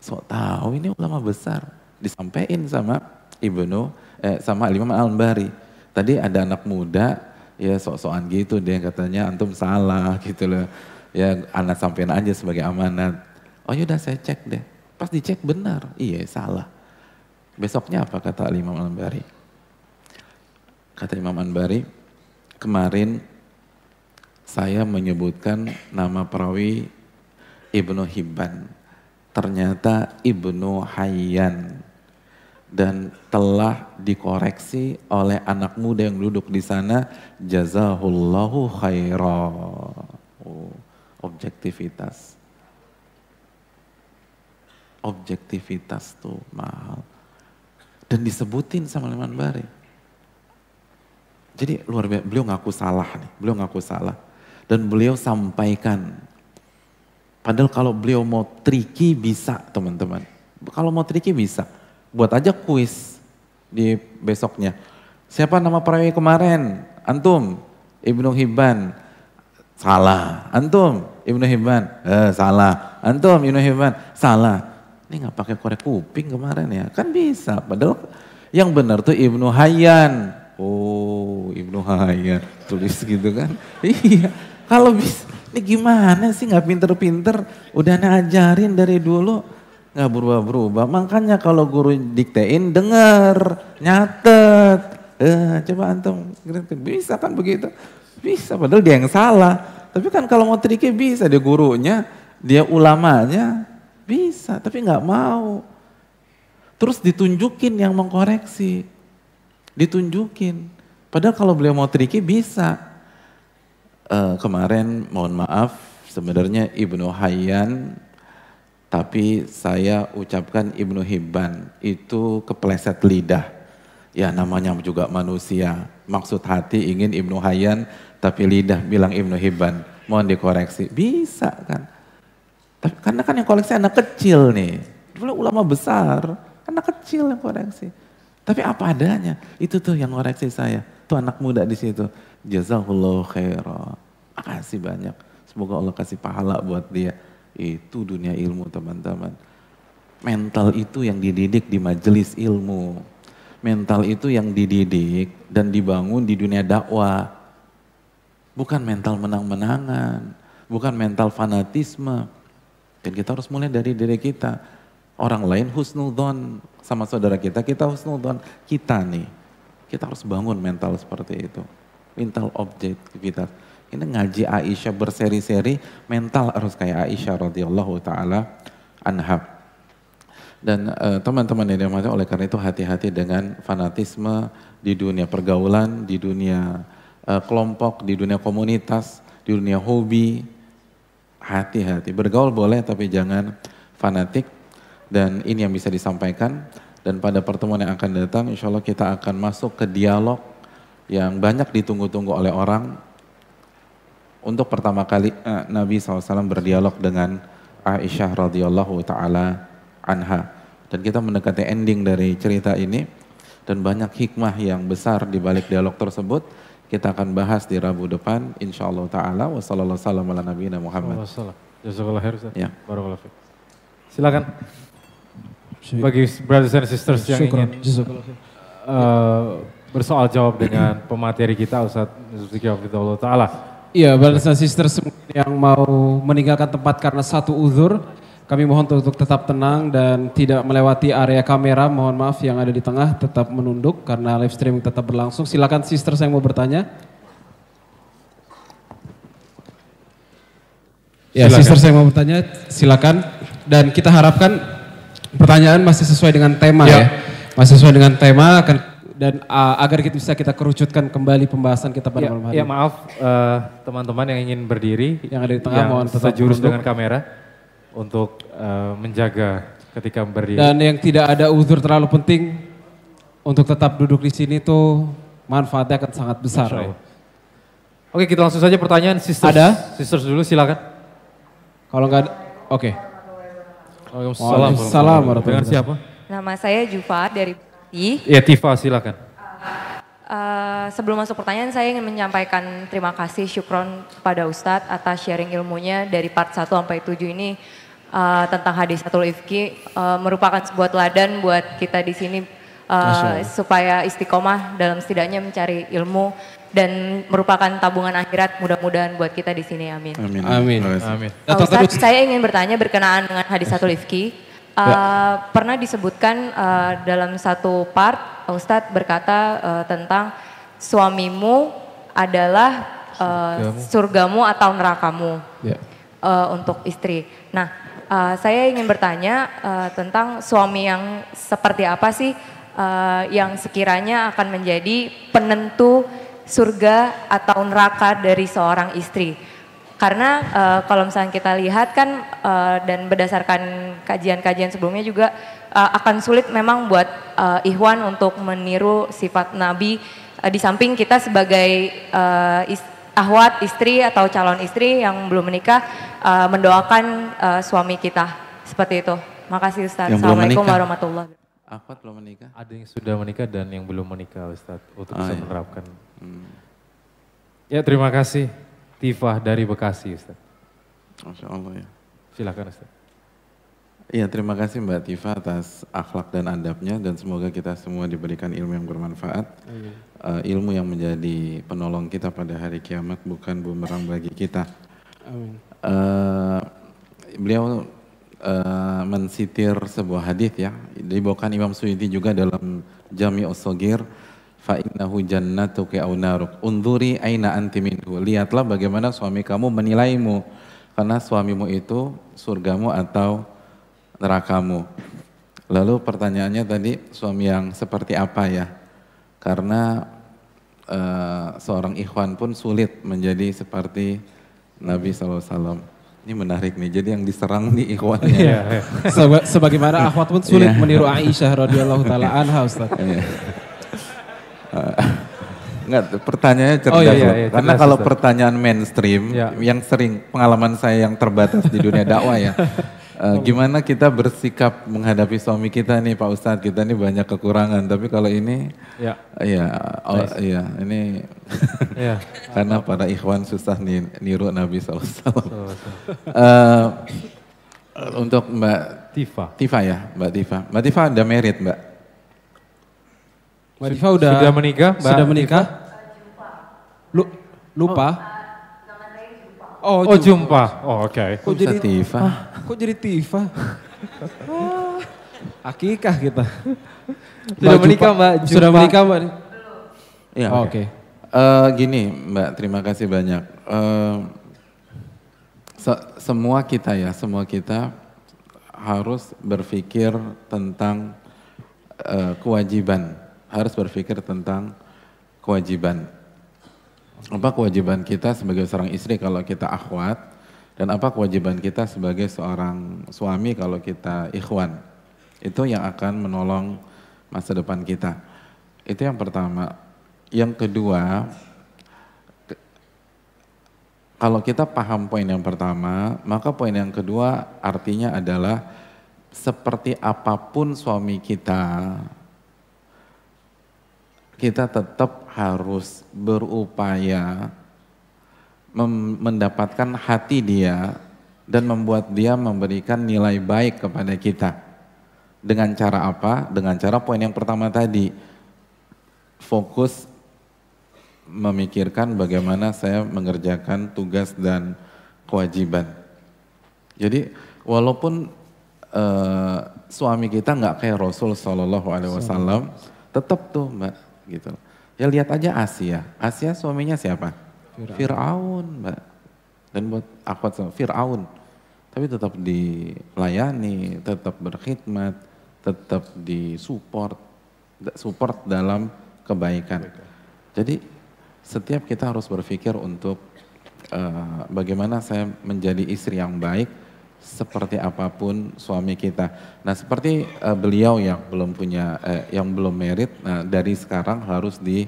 Sok tahu ini ulama besar. Disampaikan sama Ibnu, eh, sama Imam Al-Bari. Tadi ada anak muda, ya sok-sokan gitu dia katanya antum salah gitu loh ya anak sampein aja sebagai amanat. Oh yaudah saya cek deh. Pas dicek benar, iya salah. Besoknya apa kata Imam Al-Anbari? Kata Imam Al-Anbari, kemarin saya menyebutkan nama perawi Ibnu Hibban. Ternyata Ibnu Hayyan dan telah dikoreksi oleh anak muda yang duduk di sana jazahullahu khairan. Oh objektivitas. Objektivitas tuh mahal. Dan disebutin sama Liman Bari. Jadi luar biasa, beliau ngaku salah nih, beliau ngaku salah. Dan beliau sampaikan. Padahal kalau beliau mau tricky bisa teman-teman. Kalau mau tricky bisa. Buat aja kuis di besoknya. Siapa nama perawi kemarin? Antum, Ibnu Hibban. Salah. Antum, Ibnu Hibban, eh, salah. Antum Ibnu Hibban, salah. Ini nggak pakai korek kuping kemarin ya, kan bisa. Padahal yang benar tuh Ibnu Hayyan. Oh, Ibnu Hayyan, tulis gitu kan? iya. Kalau bisa, ini gimana sih nggak pinter-pinter? Udah ngajarin dari dulu, nggak berubah-berubah. Makanya kalau guru diktein denger, nyatet. Eh, coba antum, bisa kan begitu? Bisa, padahal dia yang salah. Tapi kan kalau mau triki bisa, dia gurunya, dia ulamanya, bisa, tapi nggak mau. Terus ditunjukin yang mengkoreksi, ditunjukin. Padahal kalau beliau mau triki bisa. Uh, kemarin mohon maaf, sebenarnya Ibnu Hayyan, tapi saya ucapkan Ibnu Hibban, itu kepleset lidah. Ya namanya juga manusia, maksud hati ingin Ibnu Hayyan, tapi lidah bilang Ibnu Hibban, mohon dikoreksi. Bisa kan. Tapi, karena kan yang koleksi anak kecil nih. Dulu ulama besar, anak kecil yang koreksi. Tapi apa adanya, itu tuh yang koreksi saya. Tuh anak muda di situ. Jazakallah khairah. Makasih banyak. Semoga Allah kasih pahala buat dia. Itu dunia ilmu teman-teman. Mental itu yang dididik di majelis ilmu. Mental itu yang dididik dan dibangun di dunia dakwah Bukan mental menang-menangan, bukan mental fanatisme. Dan kita harus mulai dari diri kita. orang lain husnudon sama saudara kita, kita husnudon kita nih. Kita harus bangun mental seperti itu. Mental objektivitas. Ini ngaji Aisyah berseri-seri, mental harus kayak Aisyah radhiyallahu taala anha. Dan uh, teman-teman yang di mana oleh karena itu hati-hati dengan fanatisme di dunia pergaulan, di dunia uh, kelompok, di dunia komunitas, di dunia hobi. Hati-hati, bergaul boleh tapi jangan fanatik. Dan ini yang bisa disampaikan. Dan pada pertemuan yang akan datang, insya Allah kita akan masuk ke dialog yang banyak ditunggu-tunggu oleh orang. Untuk pertama kali uh, Nabi SAW berdialog dengan Aisyah radhiyallahu taala anha. Dan kita mendekati ending dari cerita ini dan banyak hikmah yang besar di balik dialog tersebut. Kita akan bahas di Rabu depan insyaallah taala wasallallahu ala nabiyina Muhammad. Jazakallah khair Ustaz. Ya. Barakallahu fiik. Silakan. Bagi brothers and sisters yang ingin uh, bersoal jawab dengan pemateri kita Ustaz Zulfikri Hafidhullah Ta'ala. Iya, brothers and sisters yang mau meninggalkan tempat karena satu uzur, kami mohon untuk tetap tenang dan tidak melewati area kamera. Mohon maaf yang ada di tengah tetap menunduk karena live streaming tetap berlangsung. Silakan sisters yang mau bertanya. Ya, Silakan. sisters yang mau bertanya, silakan. Dan kita harapkan pertanyaan masih sesuai dengan tema Ya. ya. Masih sesuai dengan tema akan dan uh, agar kita bisa kita kerucutkan kembali pembahasan kita pada Ya, malam hari. ya ini. maaf eh, teman-teman yang ingin berdiri Yang ada di tengah yang mohon tetap sejurus dengan kamera untuk eh, menjaga ketika berdiri. Dan yang tidak ada uzur terlalu penting untuk tetap duduk di sini tuh manfaatnya akan sangat besar. Ya. Oke kita langsung saja pertanyaan sisters. Ada? Sisters dulu silakan. Kalau nggak ada, oke. Waalaikumsalam. Waalaikumsalam warahmatullahi Dengan siapa? Nama saya Jufa dari Bekasi. Ya Tifa silakan. Eh, sebelum masuk pertanyaan saya ingin menyampaikan terima kasih syukron kepada Ustadz atas sharing ilmunya dari part 1 sampai 7 ini eh, tentang hadis satu ifki eh, merupakan sebuah teladan buat kita di sini eh, supaya istiqomah dalam setidaknya mencari ilmu dan merupakan tabungan akhirat mudah-mudahan buat kita di sini amin. Amin. Amin. Amin. Terus. saya ingin bertanya berkenaan dengan hadis satu Rifki. Uh, Pernah disebutkan uh, dalam satu part, Ustadz berkata uh, tentang suamimu adalah uh, surgamu atau nerakamu Ya. uh, untuk istri. Nah, uh, saya ingin bertanya uh, tentang suami yang seperti apa sih uh, yang sekiranya akan menjadi penentu surga atau neraka dari seorang istri. Karena uh, kalau misalnya kita lihat kan uh, dan berdasarkan kajian-kajian sebelumnya juga uh, akan sulit memang buat uh, Ikhwan untuk meniru sifat Nabi uh, di samping kita sebagai uh, is- ahwat istri atau calon istri yang belum menikah uh, mendoakan uh, suami kita seperti itu. Makasih Ustaz. Yang Assalamualaikum warahmatullahi wabarakatuh. Apa belum menikah? Ada yang sudah menikah dan yang belum menikah Ustadz untuk Ah, bisa iya. menerapkan. Hmm. Ya terima kasih Tifa dari Bekasi Ustadz. Masya Allah ya. Silakan Ustadz. Iya terima kasih Mbak Tifa atas akhlak dan adabnya dan semoga kita semua diberikan ilmu yang bermanfaat. Eh, ilmu yang menjadi penolong kita pada hari kiamat bukan bumerang bagi kita. Amin. Eh, beliau eh, mensitir sebuah hadis ya dibawakan Imam Suyuti juga dalam Jami Sogir fa innahu jannatuki au naruk unduri aina anti minhu lihatlah bagaimana suami kamu menilaimu karena suamimu itu surgamu atau nerakamu lalu pertanyaannya tadi suami yang seperti apa ya karena eh, seorang ikhwan pun sulit menjadi seperti Nabi SAW. Ini menarik nih, jadi yang diserang nih ikhwannya. Iya, iya. Seba- sebagaimana akhwat pun sulit Iya. meniru Aisyah radhiyallahu taala anha Ustaz. Eh, Enggak, pertanyaannya cerdas Oh, iya, iya, iya, Karena cerdas, kalau Ustaz. pertanyaan mainstream, Iya. yang sering pengalaman saya yang terbatas di dunia dakwah ya. eh, gimana kita bersikap menghadapi suami kita nih Pak Ustadz, kita nih banyak kekurangan. Tapi kalau ini, Ya. iya, oh, iya, ini Ya. karena para ikhwan susah nih niru Nabi SAW. So. Eh, untuk Mbak Tifa. Tifa ya, Mbak Tifa. Mbak Tifa ada merit Mbak? Mbak Diva udah Sudah menikah, Mbak Sudah menikah? Lu, lupa? Oh, Oh Ju- jumpa. Oh oke. Kok jadi Tifa? Kok jadi Tifa? Akikah kita. Sudah Mbak menikah, Mbak Sudah Jupa. menikah Mbak? Iya. Oh, oke. Oke. Eh, gini Mbak, terima kasih banyak. Eh, se- semua kita ya, semua kita harus berpikir tentang eh, kewajiban, harus berpikir tentang kewajiban. Apa kewajiban kita sebagai seorang istri kalau kita akhwat, dan apa kewajiban kita sebagai seorang suami kalau kita ikhwan. Itu yang akan menolong masa depan kita. Itu yang pertama. Yang kedua, ke- kalau kita paham poin yang pertama, maka poin yang kedua artinya adalah seperti apa pun suami kita, kita tetap harus berupaya mendapatkan hati dia dan membuat dia memberikan nilai baik kepada kita. Dengan cara apa? Dengan cara poin yang pertama tadi, fokus memikirkan bagaimana saya mengerjakan tugas dan kewajiban. Jadi walaupun eh, suami kita nggak kayak Rasul Shallallahu Alaihi Wasallam, tetap tuh mbak gitu. Ya lihat aja Asia. Asia suaminya siapa? Fir'aun mbak. Dan buat akhwat sama Fir'aun. Tapi tetap dilayani, tetap berkhidmat, tetap disupport, support dalam kebaikan. Jadi setiap kita harus berpikir untuk eh, bagaimana saya menjadi istri yang baik seperti apa pun suami kita. Nah, seperti eh, beliau yang belum punya eh, yang belum merit, nah dari sekarang harus di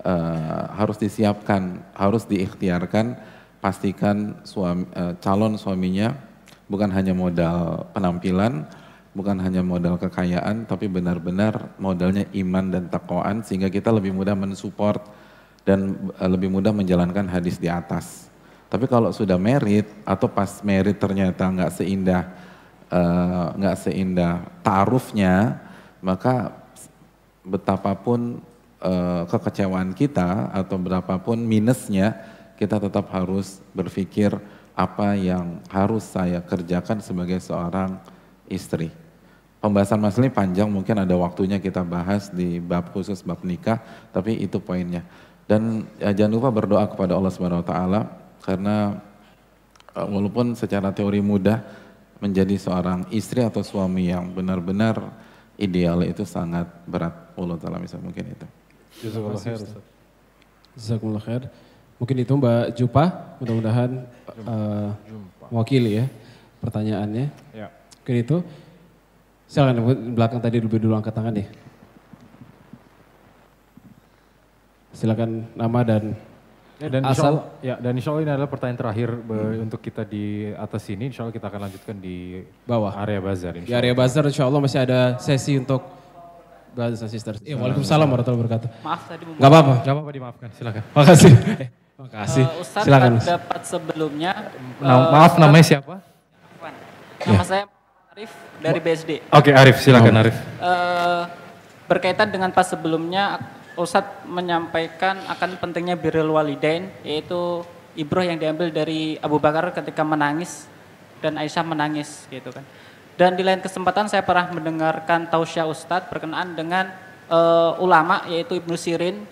eh, harus disiapkan, harus diikhtiarkan, pastikan suami eh, calon suaminya bukan hanya modal penampilan, bukan hanya modal kekayaan, tapi benar-benar modalnya iman dan takwaan sehingga kita lebih mudah mensupport dan lebih mudah menjalankan hadis di atas. Tapi kalau sudah merit atau pas merit ternyata nggak seindah eh, nggak seindah taarufnya, maka betapapun eh, kekecewaan kita atau berapapun minusnya, kita tetap harus berpikir apa yang harus saya kerjakan sebagai seorang istri. Pembahasan masalah ini panjang, mungkin ada waktunya kita bahas di bab khusus bab nikah, tapi itu poinnya. Dan ya, jangan lupa berdoa kepada Allah Subhanahu wa taala karena eh, walaupun secara teori mudah menjadi seorang istri atau suami yang benar-benar ideal itu sangat berat. Allah taala bisa mungkin itu. Khair. Jazakumullah khair. Mungkin itu Mbak Jupa, mudah-mudahan eh, mewakili ya pertanyaannya. Ya. Mungkin itu. Silakan di belakang tadi lebih dulu angkat tangan ya. Silakan nama dan Ya, dan Asal- insya Allah, ya, dan insya Allah ini adalah pertanyaan terakhir be- untuk kita di atas sini. Insya Allah kita akan lanjutkan di bawah. area bazar. Di area bazar insya Allah masih ada sesi untuk brothers and sisters. Iya, waalaikumsalam warahmatullahi wabarakatuh. Maaf tadi Gak apa-apa. Gak apa-apa dimaafkan, silakan. Makasih. Eh, Makasih. Uh, Ustadz Silakan. pada dapat sebelumnya. Nah, uh, maaf namanya siapa? Nama saya Arif dari BSD. Oke Arif, silakan Arif. Eh, berkaitan dengan pas sebelumnya Ustadz menyampaikan akan pentingnya birrul walidain yaitu ibroh yang diambil dari Abu Bakar ketika menangis dan Aisyah menangis gitu kan. Dan di lain kesempatan saya pernah mendengarkan tausiah Ustadz berkenaan dengan eh, ulama yaitu Ibnu Sirin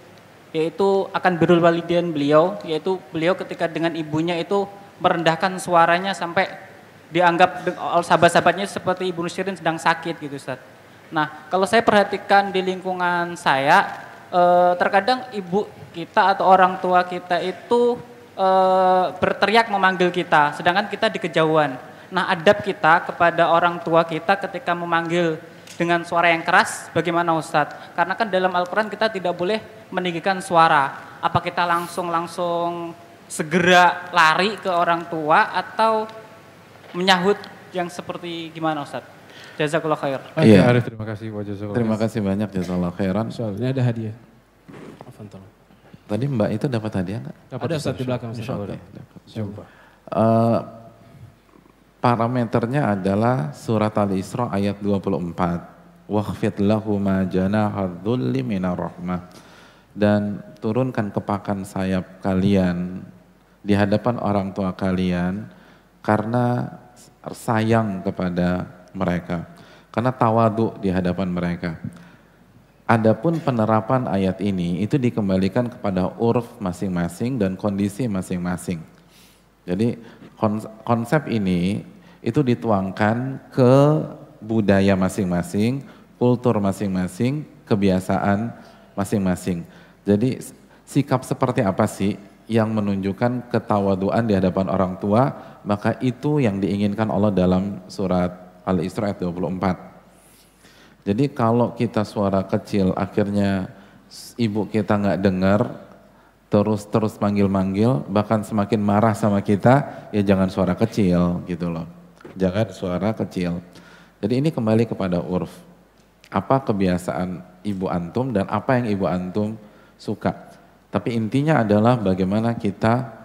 yaitu akan birrul walidain beliau yaitu beliau ketika dengan ibunya itu merendahkan suaranya sampai dianggap oleh sahabat-sahabatnya seperti Ibnu Sirin sedang sakit gitu Ustaz. Nah, kalau saya perhatikan di lingkungan saya, eh, terkadang ibu kita atau orang tua kita itu eh, berteriak memanggil kita, sedangkan kita di kejauhan. Nah, adab kita kepada orang tua kita ketika memanggil dengan suara yang keras, bagaimana Ustadz? Karena kan dalam Al-Quran kita tidak boleh meninggikan suara. Apa kita langsung langsung segera lari ke orang tua atau menyahut yang seperti gimana Ustadz? Jazakallah khair. Oke Iya. Arif, terima kasih. Wa jazakallah Terima kasih banyak jazakallah khairan. Soal ini ada hadiah. Afan, tolong. Tadi Mbak itu dapat hadiah nggak? Ada Ustaz di belakang. Ustaz. Insya Allah. Oke, dapat. Jumpa. Eh, parameternya adalah surat Al-Isra ayat 24. Wakhfid lahu ma janaha dhulli minar rahmah. Dan turunkan kepakan sayap kalian di hadapan orang tua kalian karena sayang kepada mereka. Karena tawadu di hadapan mereka. Adapun penerapan ayat ini itu dikembalikan kepada urf masing-masing dan kondisi masing-masing. Jadi konsep ini itu dituangkan ke budaya masing-masing, kultur masing-masing, kebiasaan masing-masing. Jadi sikap seperti apa sih yang menunjukkan ketawaduan di hadapan orang tua, maka itu yang diinginkan Allah dalam surat Al-Isra ayat 24. Jadi kalau kita suara kecil akhirnya ibu kita nggak dengar, terus terus manggil-manggil, bahkan semakin marah sama kita, ya jangan suara kecil gitu loh. Jangan suara kecil. Jadi ini kembali kepada urf. Apa kebiasaan ibu antum dan apa yang ibu antum suka. Tapi intinya adalah bagaimana kita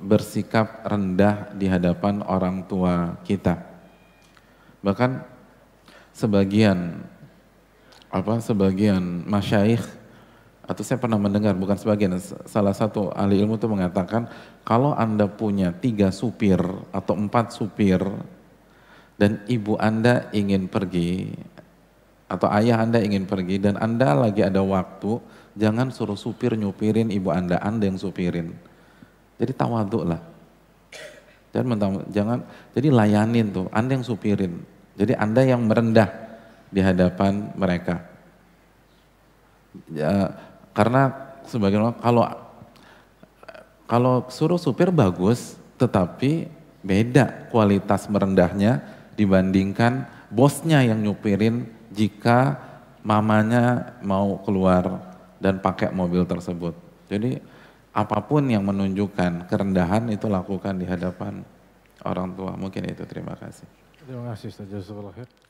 bersikap rendah di hadapan orang tua kita. Bahkan sebagian apa sebagian masyaikh atau saya pernah mendengar bukan sebagian salah satu ahli ilmu itu mengatakan kalau anda punya tiga supir atau empat supir dan ibu anda ingin pergi atau ayah anda ingin pergi dan anda lagi ada waktu jangan suruh supir nyupirin ibu anda anda yang supirin. Jadi tawaduk lah jangan jangan jadi layanin tuh anda yang supirin jadi Anda yang merendah di hadapan mereka. Ya, karena sebagaimana kalau kalau suruh supir bagus, tetapi beda kualitas merendahnya dibandingkan bosnya yang nyupirin jika mamanya mau keluar dan pakai mobil tersebut. Jadi apa pun yang menunjukkan kerendahan itu lakukan di hadapan orang tua. Mungkin itu terima kasih. Terima kasih Ustaz Jazakallah khair.